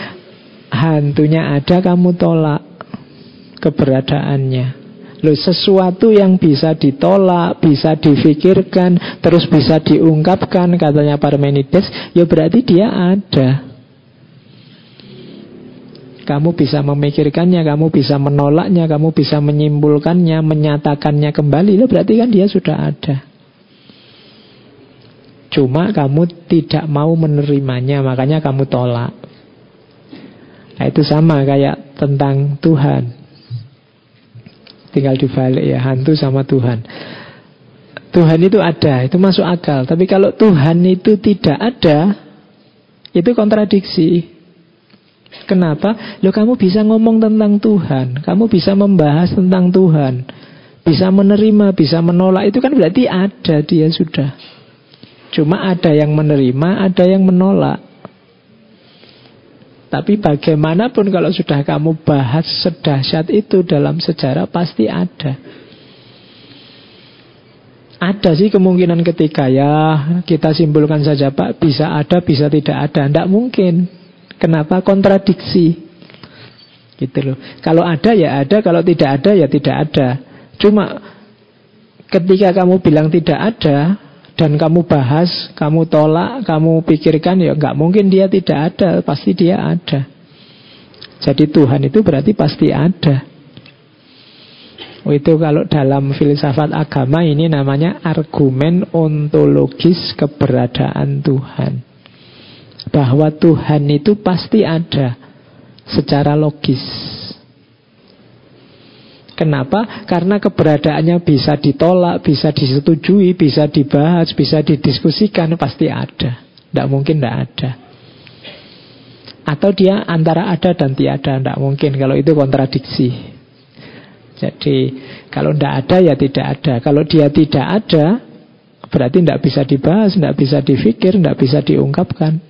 hantunya ada kamu tolak keberadaannya. Loh, sesuatu yang bisa ditolak, bisa difikirkan, terus bisa diungkapkan, katanya Parmenides, ya berarti dia ada. Kamu bisa memikirkannya, kamu bisa menolaknya, kamu bisa menyimpulkannya, menyatakannya kembali, loh berarti kan dia sudah ada. Cuma kamu tidak mau menerimanya, makanya kamu tolak. Nah, itu sama kayak tentang Tuhan. Tinggal dibalik ya, hantu sama Tuhan. Tuhan itu ada, itu masuk akal. Tapi kalau Tuhan itu tidak ada, itu kontradiksi. Kenapa? Lo kamu bisa ngomong tentang Tuhan, kamu bisa membahas tentang Tuhan, bisa menerima, bisa menolak. Itu kan berarti ada dia sudah. Cuma ada yang menerima, ada yang menolak. Tapi bagaimanapun kalau sudah kamu bahas sedahsyat itu dalam sejarah pasti ada. Ada sih kemungkinan ketika ya kita simpulkan saja Pak bisa ada bisa tidak ada. Tidak mungkin. Kenapa kontradiksi? Gitu loh. Kalau ada ya ada, kalau tidak ada ya tidak ada. Cuma ketika kamu bilang tidak ada, dan kamu bahas, kamu tolak, kamu pikirkan ya nggak mungkin dia tidak ada, pasti dia ada. Jadi Tuhan itu berarti pasti ada. Itu kalau dalam filsafat agama ini namanya argumen ontologis keberadaan Tuhan. bahwa Tuhan itu pasti ada secara logis. Kenapa? Karena keberadaannya bisa ditolak, bisa disetujui, bisa dibahas, bisa didiskusikan, pasti ada. Tidak mungkin tidak ada. Atau dia antara ada dan tiada, tidak mungkin. Kalau itu kontradiksi. Jadi kalau tidak ada ya tidak ada. Kalau dia tidak ada, berarti tidak bisa dibahas, tidak bisa difikir, tidak bisa diungkapkan.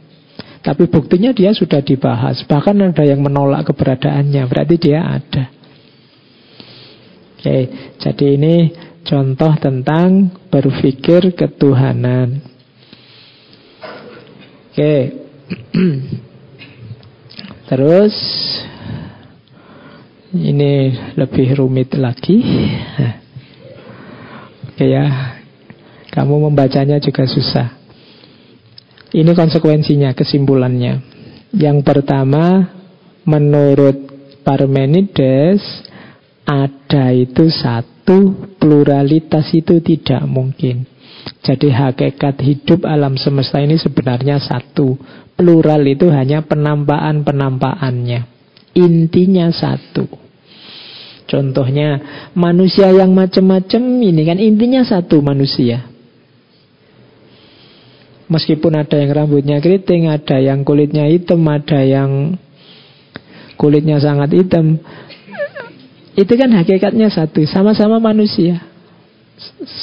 Tapi buktinya dia sudah dibahas. Bahkan ada yang menolak keberadaannya, berarti dia ada. Oke, jadi ini contoh tentang berpikir ketuhanan. Oke. Terus ini lebih rumit lagi. Oke ya. Kamu membacanya juga susah. Ini konsekuensinya, kesimpulannya. Yang pertama, menurut Parmenides, ada itu satu, pluralitas itu tidak mungkin. Jadi hakikat hidup alam semesta ini sebenarnya satu. Plural itu hanya penampakan-penampakannya. Intinya satu. Contohnya manusia yang macam-macam ini kan intinya satu manusia. Meskipun ada yang rambutnya keriting, ada yang kulitnya hitam, ada yang kulitnya sangat hitam, itu kan hakikatnya satu, sama-sama manusia.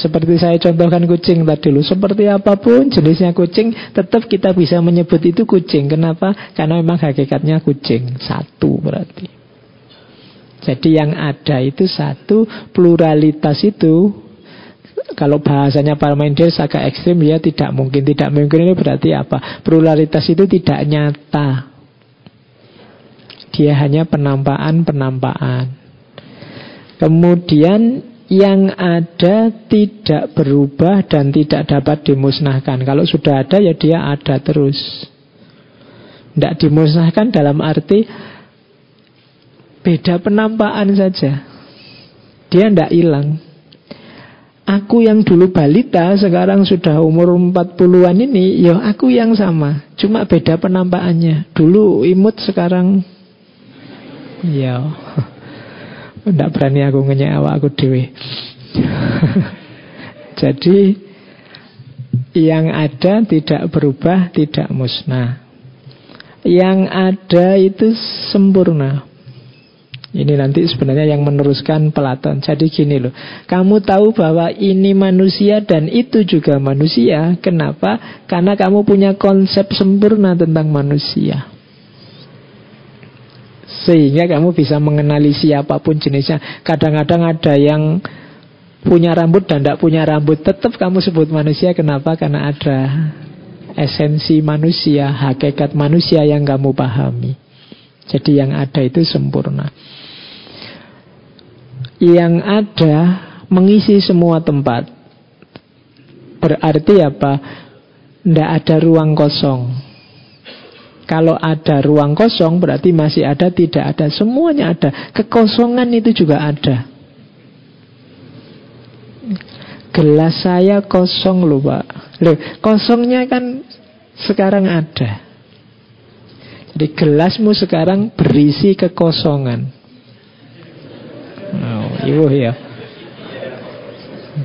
Seperti saya contohkan kucing tadi dulu Seperti apa pun jenisnya kucing Tetap kita bisa menyebut itu kucing Kenapa? Karena memang hakikatnya kucing Satu berarti Jadi yang ada itu satu Pluralitas itu Kalau bahasanya Parmenides agak ekstrim Ya tidak mungkin Tidak mungkin ini berarti apa? Pluralitas itu tidak nyata Dia hanya penampakan-penampakan Kemudian yang ada tidak berubah dan tidak dapat dimusnahkan. Kalau sudah ada ya dia ada terus. Tidak dimusnahkan dalam arti beda penampakan saja. Dia tidak hilang. Aku yang dulu balita sekarang sudah umur 40-an ini, ya aku yang sama. Cuma beda penampakannya. Dulu imut sekarang ya tidak berani aku ngenyek awak aku dewi. Jadi yang ada tidak berubah, tidak musnah. Yang ada itu sempurna. Ini nanti sebenarnya yang meneruskan Platon. Jadi gini loh, kamu tahu bahwa ini manusia dan itu juga manusia. Kenapa? Karena kamu punya konsep sempurna tentang manusia. Sehingga kamu bisa mengenali siapa pun jenisnya. Kadang-kadang ada yang punya rambut dan tidak punya rambut. Tetap kamu sebut manusia. Kenapa? Karena ada esensi manusia, hakikat manusia yang kamu pahami. Jadi yang ada itu sempurna. Yang ada mengisi semua tempat. Berarti apa? Tidak ada ruang kosong. Kalau ada ruang kosong berarti masih ada, tidak ada. Semuanya ada. Kekosongan itu juga ada. Gelas saya kosong loh pak. Loh, kosongnya kan sekarang ada. Jadi gelasmu sekarang berisi kekosongan. Oh, ibu ya.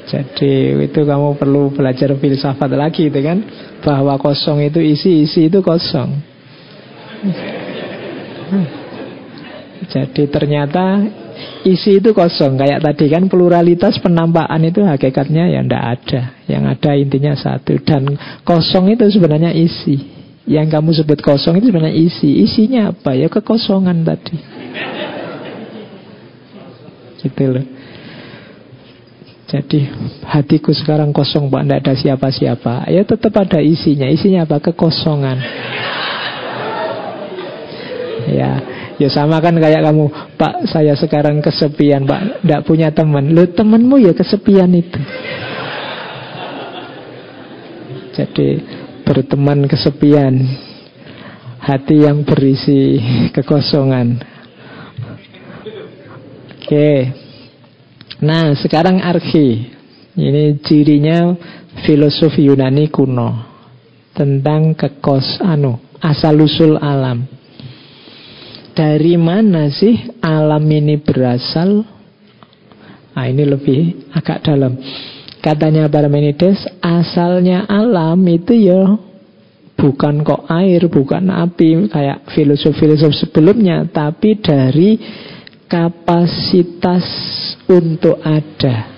Jadi itu kamu perlu belajar filsafat lagi itu kan Bahwa kosong itu isi, isi itu kosong jadi ternyata isi itu kosong. Kayak tadi kan pluralitas penampakan itu hakikatnya ya ndak ada. Yang ada intinya satu. Dan kosong itu sebenarnya isi. Yang kamu sebut kosong itu sebenarnya isi. Isinya apa? Ya kekosongan tadi. Gitu loh. Jadi hatiku sekarang kosong Pak, tidak ada siapa-siapa. Ya tetap ada isinya. Isinya apa? Kekosongan Ya, ya sama kan kayak kamu, Pak, saya sekarang kesepian, Pak, tidak punya teman. Lu temanmu ya kesepian itu. Jadi berteman kesepian, hati yang berisi kekosongan. Oke. Nah, sekarang arki. Ini cirinya filosofi Yunani kuno tentang kekos anu asal-usul alam. Dari mana sih alam ini berasal? Nah, ini lebih agak dalam. Katanya Parmenides, asalnya alam itu ya bukan kok air, bukan api kayak filosof-filosof sebelumnya, tapi dari kapasitas untuk ada.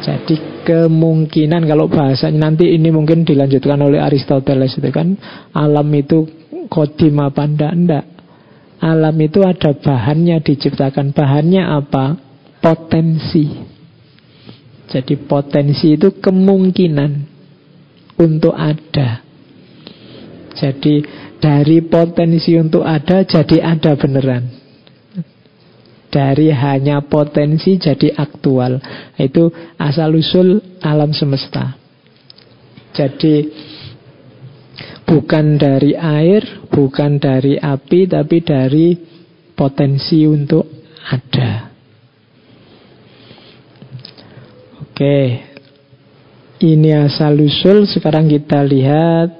Jadi kemungkinan kalau bahasanya nanti ini mungkin dilanjutkan oleh Aristoteles itu kan alam itu kodim apa ndak ndak. Alam itu ada bahannya diciptakan. Bahannya apa? Potensi. Jadi potensi itu kemungkinan untuk ada. Jadi dari potensi untuk ada jadi ada beneran. Dari hanya potensi jadi aktual. Itu asal-usul alam semesta. Jadi bukan dari air, bukan dari api, tapi dari potensi untuk ada. Oke, ini asal-usul. Sekarang kita lihat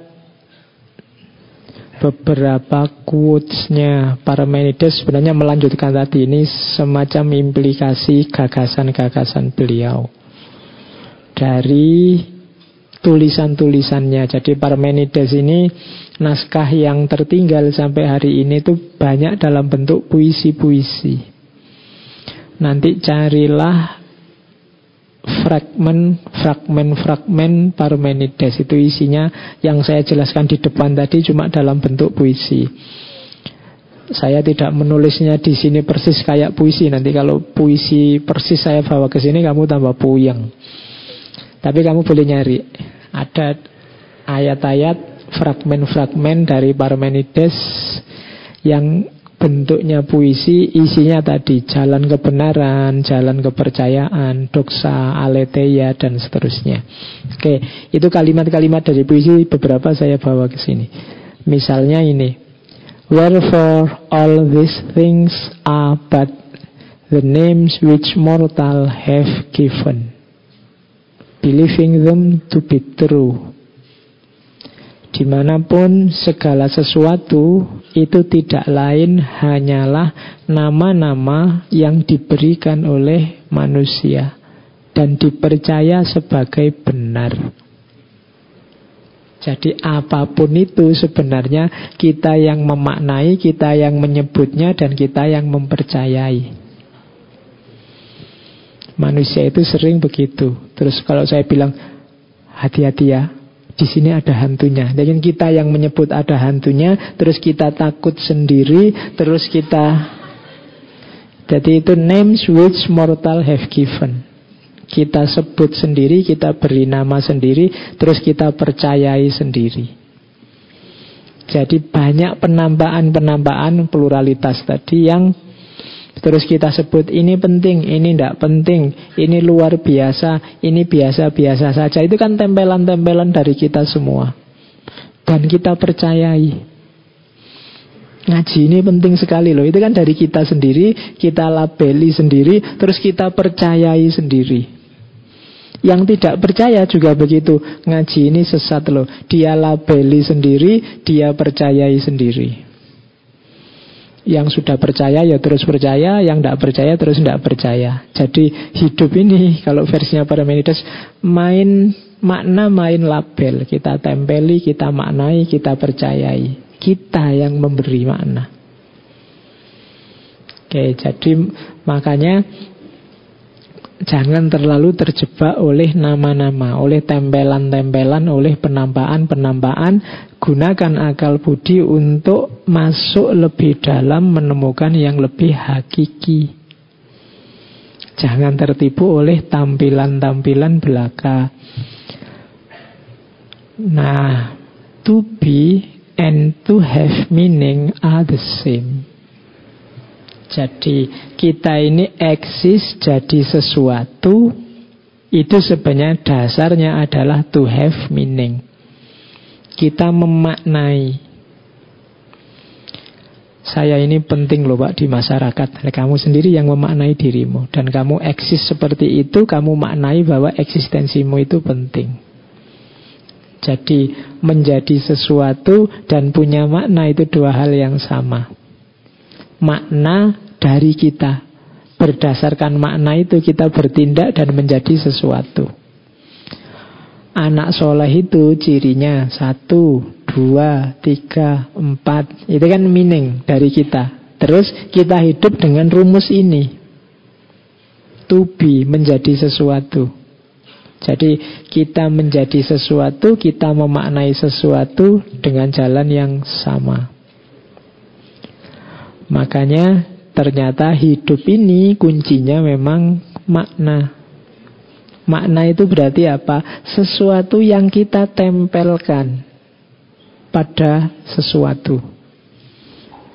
beberapa quotes-nya Parmenides sebenarnya melanjutkan tadi ini semacam implikasi gagasan-gagasan beliau dari tulisan-tulisannya. Jadi Parmenides ini naskah yang tertinggal sampai hari ini itu banyak dalam bentuk puisi-puisi. Nanti carilah fragmen fragmen fragmen Parmenides itu isinya yang saya jelaskan di depan tadi cuma dalam bentuk puisi. Saya tidak menulisnya di sini persis kayak puisi. Nanti kalau puisi persis saya bawa ke sini kamu tambah puyeng. Tapi kamu boleh nyari. Ada ayat-ayat fragmen-fragmen dari Parmenides yang bentuknya puisi, isinya tadi jalan kebenaran, jalan kepercayaan, doksa, aletheia, dan seterusnya. Oke, itu kalimat-kalimat dari puisi beberapa saya bawa ke sini. Misalnya ini, Wherefore all these things are but the names which mortal have given, believing them to be true. Di mana pun segala sesuatu itu tidak lain hanyalah nama-nama yang diberikan oleh manusia dan dipercaya sebagai benar. Jadi apa pun itu sebenarnya kita yang memaknai, kita yang menyebutnya dan kita yang mempercayai. Manusia itu sering begitu. Terus kalau saya bilang hati-hati ya, di sini ada hantunya. Dan kita yang menyebut ada hantunya, terus kita takut sendiri, terus kita jadi itu names which mortal have given. Kita sebut sendiri, kita beri nama sendiri, terus kita percayai sendiri. Jadi banyak penambahan-penambahan pluralitas tadi yang Terus kita sebut ini penting, ini tidak penting, ini luar biasa, ini biasa-biasa saja. Itu kan tempelan-tempelan dari kita semua. Dan kita percayai. Ngaji ini penting sekali loh. Itu kan dari kita sendiri, kita labeli sendiri, terus kita percayai sendiri. Yang tidak percaya juga begitu. Ngaji ini sesat loh. Dia labeli sendiri, dia percayai sendiri. Yang sudah percaya ya terus percaya, yang tidak percaya terus tidak percaya. Jadi hidup ini kalau versinya Parmenides main makna main label. Kita tempeli, kita maknai, kita percayai. Kita yang memberi makna. Oke, jadi makanya jangan terlalu terjebak oleh nama-nama, oleh tempelan-tempelan, oleh penambahan-penambahan. Gunakan akal budi untuk masuk lebih dalam menemukan yang lebih hakiki. Jangan tertipu oleh tampilan-tampilan belaka. Nah, to be and to have meaning are the same. Jadi kita ini eksis jadi sesuatu itu sebenarnya dasarnya adalah to have meaning. Kita memaknai. Saya ini penting loh Pak di masyarakat. Kamu sendiri yang memaknai dirimu dan kamu eksis seperti itu, kamu maknai bahwa eksistensimu itu penting. Jadi menjadi sesuatu dan punya makna itu dua hal yang sama. Makna dari kita. Berdasarkan makna itu kita bertindak dan menjadi sesuatu. Anak soleh itu cirinya satu, dua, tiga, empat. Itu kan meaning dari kita. Terus kita hidup dengan rumus ini. To be, menjadi sesuatu. Jadi kita menjadi sesuatu, kita memaknai sesuatu dengan jalan yang sama. Makanya ternyata hidup ini kuncinya memang makna. Makna itu berarti apa? Sesuatu yang kita tempelkan pada sesuatu.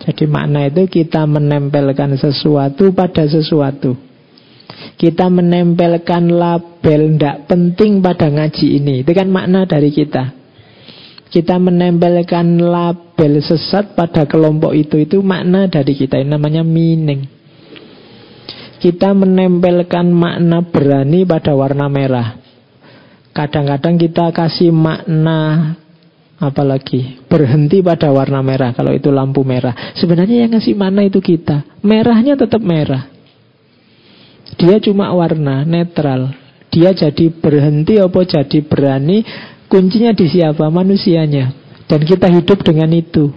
Jadi makna itu kita menempelkan sesuatu pada sesuatu. Kita menempelkan label tidak penting pada ngaji ini. Itu kan makna dari kita. Kita menempelkan label sesat pada kelompok itu Itu makna dari kita Ini namanya meaning Kita menempelkan makna berani pada warna merah Kadang-kadang kita kasih makna Apalagi berhenti pada warna merah Kalau itu lampu merah Sebenarnya yang ngasih makna itu kita Merahnya tetap merah Dia cuma warna netral Dia jadi berhenti apa jadi berani Kuncinya di siapa? Manusianya. Dan kita hidup dengan itu.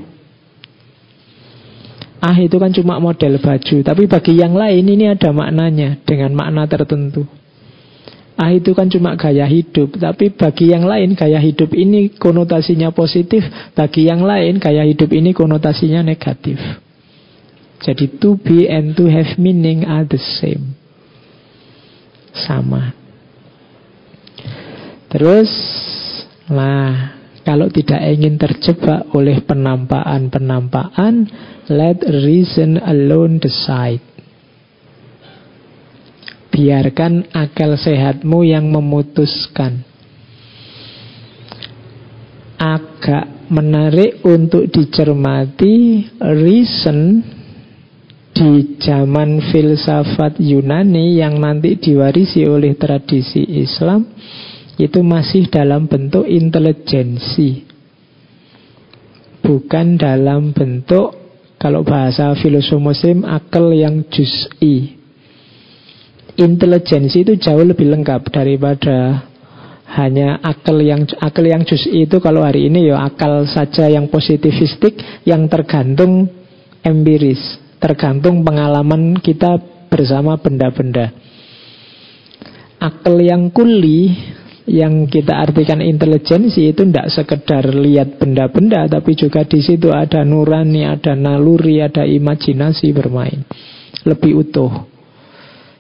Ah itu kan cuma model baju. Tapi bagi yang lain ini ada maknanya Dengan makna tertentu. Ah itu kan cuma gaya hidup. Tapi bagi yang lain gaya hidup ini konotasinya positif. Bagi yang lain gaya hidup ini konotasinya negatif. Jadi to be and to have meaning are the same. Sama. Terus Nah, kalau tidak ingin terjebak oleh penampakan-penampakan, let reason alone decide. Biarkan akal sehatmu yang memutuskan. Agak menarik untuk dicermati reason di zaman filsafat Yunani yang nanti diwarisi oleh tradisi Islam itu masih dalam bentuk intelijensi. Bukan dalam bentuk kalau bahasa filosof muslim akal yang juz'i. Intelijensi itu jauh lebih lengkap daripada hanya akal yang akal yang juz'i itu kalau hari ini ya akal saja yang positivistik yang tergantung empiris, tergantung pengalaman kita bersama benda-benda. Akal yang kuli yang kita artikan intelijensi itu tidak sekedar lihat benda-benda, tapi juga di situ ada nurani, ada naluri, ada imajinasi bermain. Lebih utuh.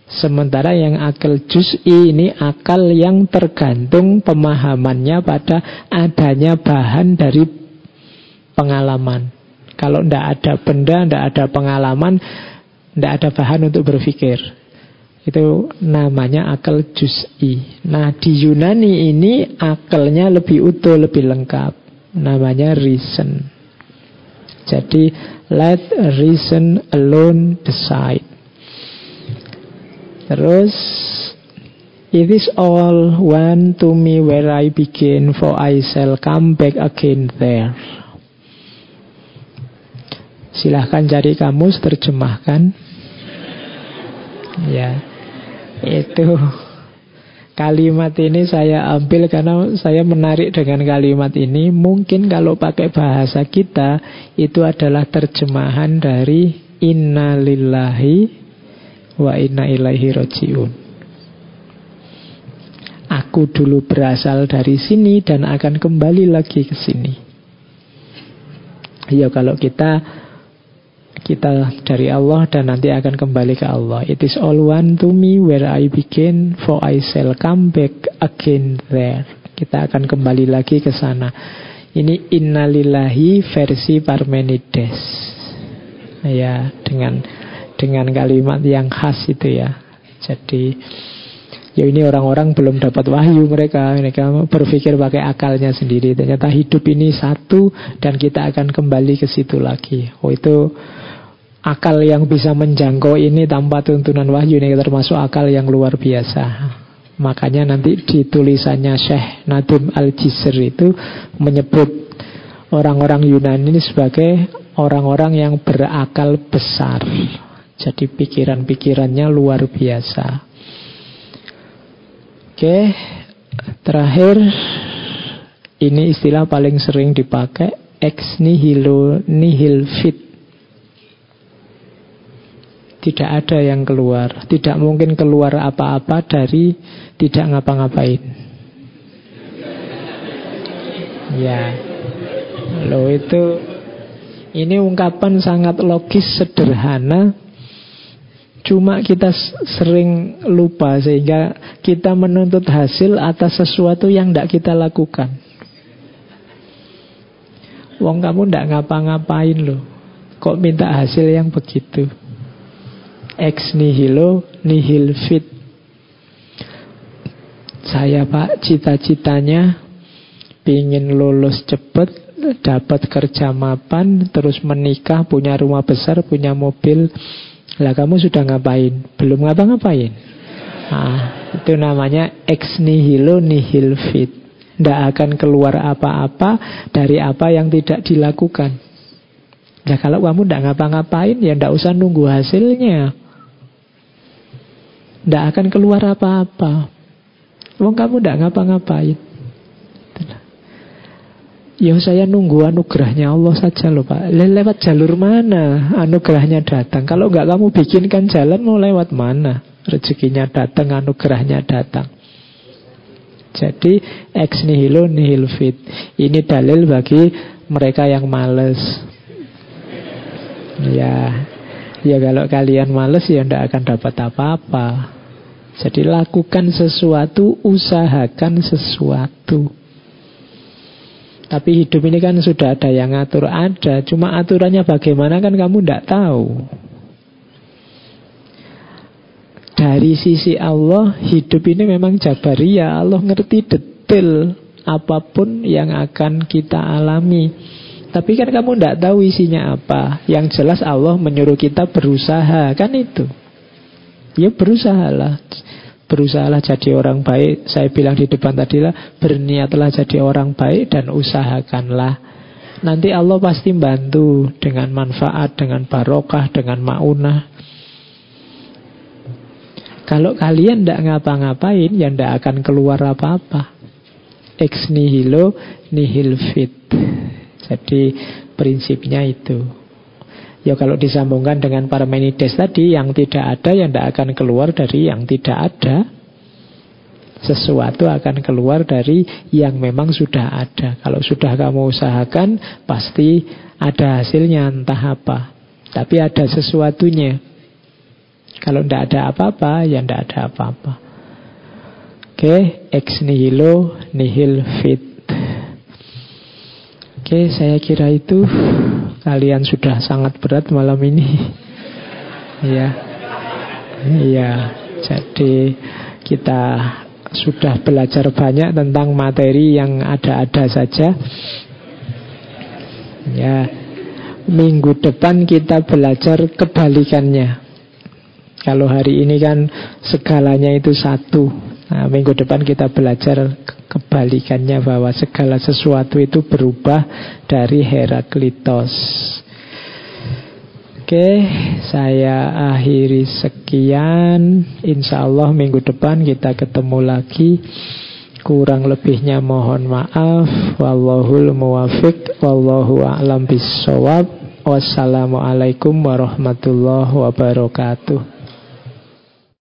Sementara yang akal juz'i ini akal yang tergantung pemahamannya pada adanya bahan dari pengalaman. Kalau tidak ada benda, tidak ada pengalaman, tidak ada bahan untuk berpikir. Itu namanya akal juz'i. Nah di Yunani ini akalnya lebih utuh, lebih lengkap. Namanya reason. Jadi let reason alone decide. Terus It is all one to me where I begin, for I shall come back again there. Silahkan cari kamus terjemahkan. Ya. Itu kalimat ini saya ambil karena saya menarik dengan kalimat ini. Mungkin kalau pakai bahasa kita itu adalah terjemahan dari inna lillahi wa inna ilaihi rojiun. Aku dulu berasal dari sini dan akan kembali lagi ke sini. Ya kalau kita kita dari Allah dan nanti akan kembali ke Allah. It is all one to me where I begin, for I shall come back again there. Kita akan kembali lagi ke sana. Ini innalillahi versi Parmenides. Ya, dengan dengan kalimat yang khas itu ya. Jadi ya ini orang-orang belum dapat wahyu mereka mereka berpikir pakai akalnya sendiri ternyata hidup ini satu dan kita akan kembali ke situ lagi oh itu akal yang bisa menjangkau ini tanpa tuntunan wahyu ini termasuk akal yang luar biasa. Makanya nanti di tulisannya Syekh Nadim Al-Jisr itu menyebut orang-orang Yunani ini sebagai orang-orang yang berakal besar. Jadi pikiran-pikirannya luar biasa. Oke, terakhir ini istilah paling sering dipakai ex nihilo nihil fit tidak ada yang keluar. Tidak mungkin keluar apa-apa dari tidak ngapa-ngapain. Ya. Loh itu ini ungkapan sangat logis sederhana Cuma kita sering lupa sehingga kita menuntut hasil atas sesuatu yang tidak kita lakukan. Wong kamu tidak ngapa-ngapain loh. Kok minta hasil yang begitu? Ex nihilo nihil fit. Saya pak cita-citanya ingin lulus cepet, dapat kerja mapan, terus menikah, punya rumah besar, punya mobil. Lah kamu sudah ngapain? Belum ngapa-ngapain. Nah, itu namanya ex nihilo nihil fit. Tidak akan keluar apa-apa dari apa yang tidak dilakukan. Ya kalau kamu tidak ngapa-ngapain ya tidak usah nunggu hasilnya. Tidak akan keluar apa-apa. Wong kamu tidak ngapa-ngapain. Ya saya nunggu anugerahnya Allah saja loh Pak. Le lewat jalur mana anugerahnya datang? Kalau nggak kamu bikinkan jalan mau lewat mana? Rezekinya datang, anugerahnya datang. Jadi ex nihilo nihil fit. Ini dalil bagi mereka yang males. Ya, Ya kalau kalian males ya ndak akan dapat apa-apa. Jadi lakukan sesuatu, usahakan sesuatu. Tapi hidup ini kan sudah ada yang ngatur ada, cuma aturannya bagaimana kan kamu ndak tahu. Dari sisi Allah, hidup ini memang jabaria. Allah ngerti detail apa pun yang akan kita alami. Tapi kan kamu tidak tahu isinya apa. Yang jelas Allah menyuruh kita berusaha, kan itu. Ya berusahalah. Berusahalah jadi orang baik. Saya bilang di depan tadi lah, berniatlah jadi orang baik dan usahakanlah. Nanti Allah pasti bantu dengan manfaat, dengan barokah, dengan maunah. Kalau kalian tidak ngapa-ngapain, ya tidak akan keluar apa-apa. Ex nihilo nihil fit. Jadi prinsipnya itu. Ya kalau disambungkan dengan Parmenides tadi yang tidak ada yang tidak akan keluar dari yang tidak ada. Sesuatu akan keluar dari yang memang sudah ada. Kalau sudah kamu usahakan pasti ada hasilnya entah apa. Tapi ada sesuatunya. Kalau tidak ada apa-apa, ya tidak ada apa-apa. Oke, ex nihilo nihil fit. Oke, saya kira itu kalian sudah sangat berat malam ini. Iya. Iya. Jadi kita sudah belajar banyak tentang materi yang ada-ada saja. Ya. Minggu depan kita belajar kebalikannya. Kalau hari ini kan segalanya itu satu. Nah, minggu depan kita belajar kebalikannya bahwa segala sesuatu itu berubah dari Heraklitos. Oke, saya akhiri sekian. Insya Allah minggu depan kita ketemu lagi. Kurang lebihnya mohon maaf. Wallahul muwafiq. Wallahu a'lam bisawab. Wassalamualaikum warahmatullahi wabarakatuh.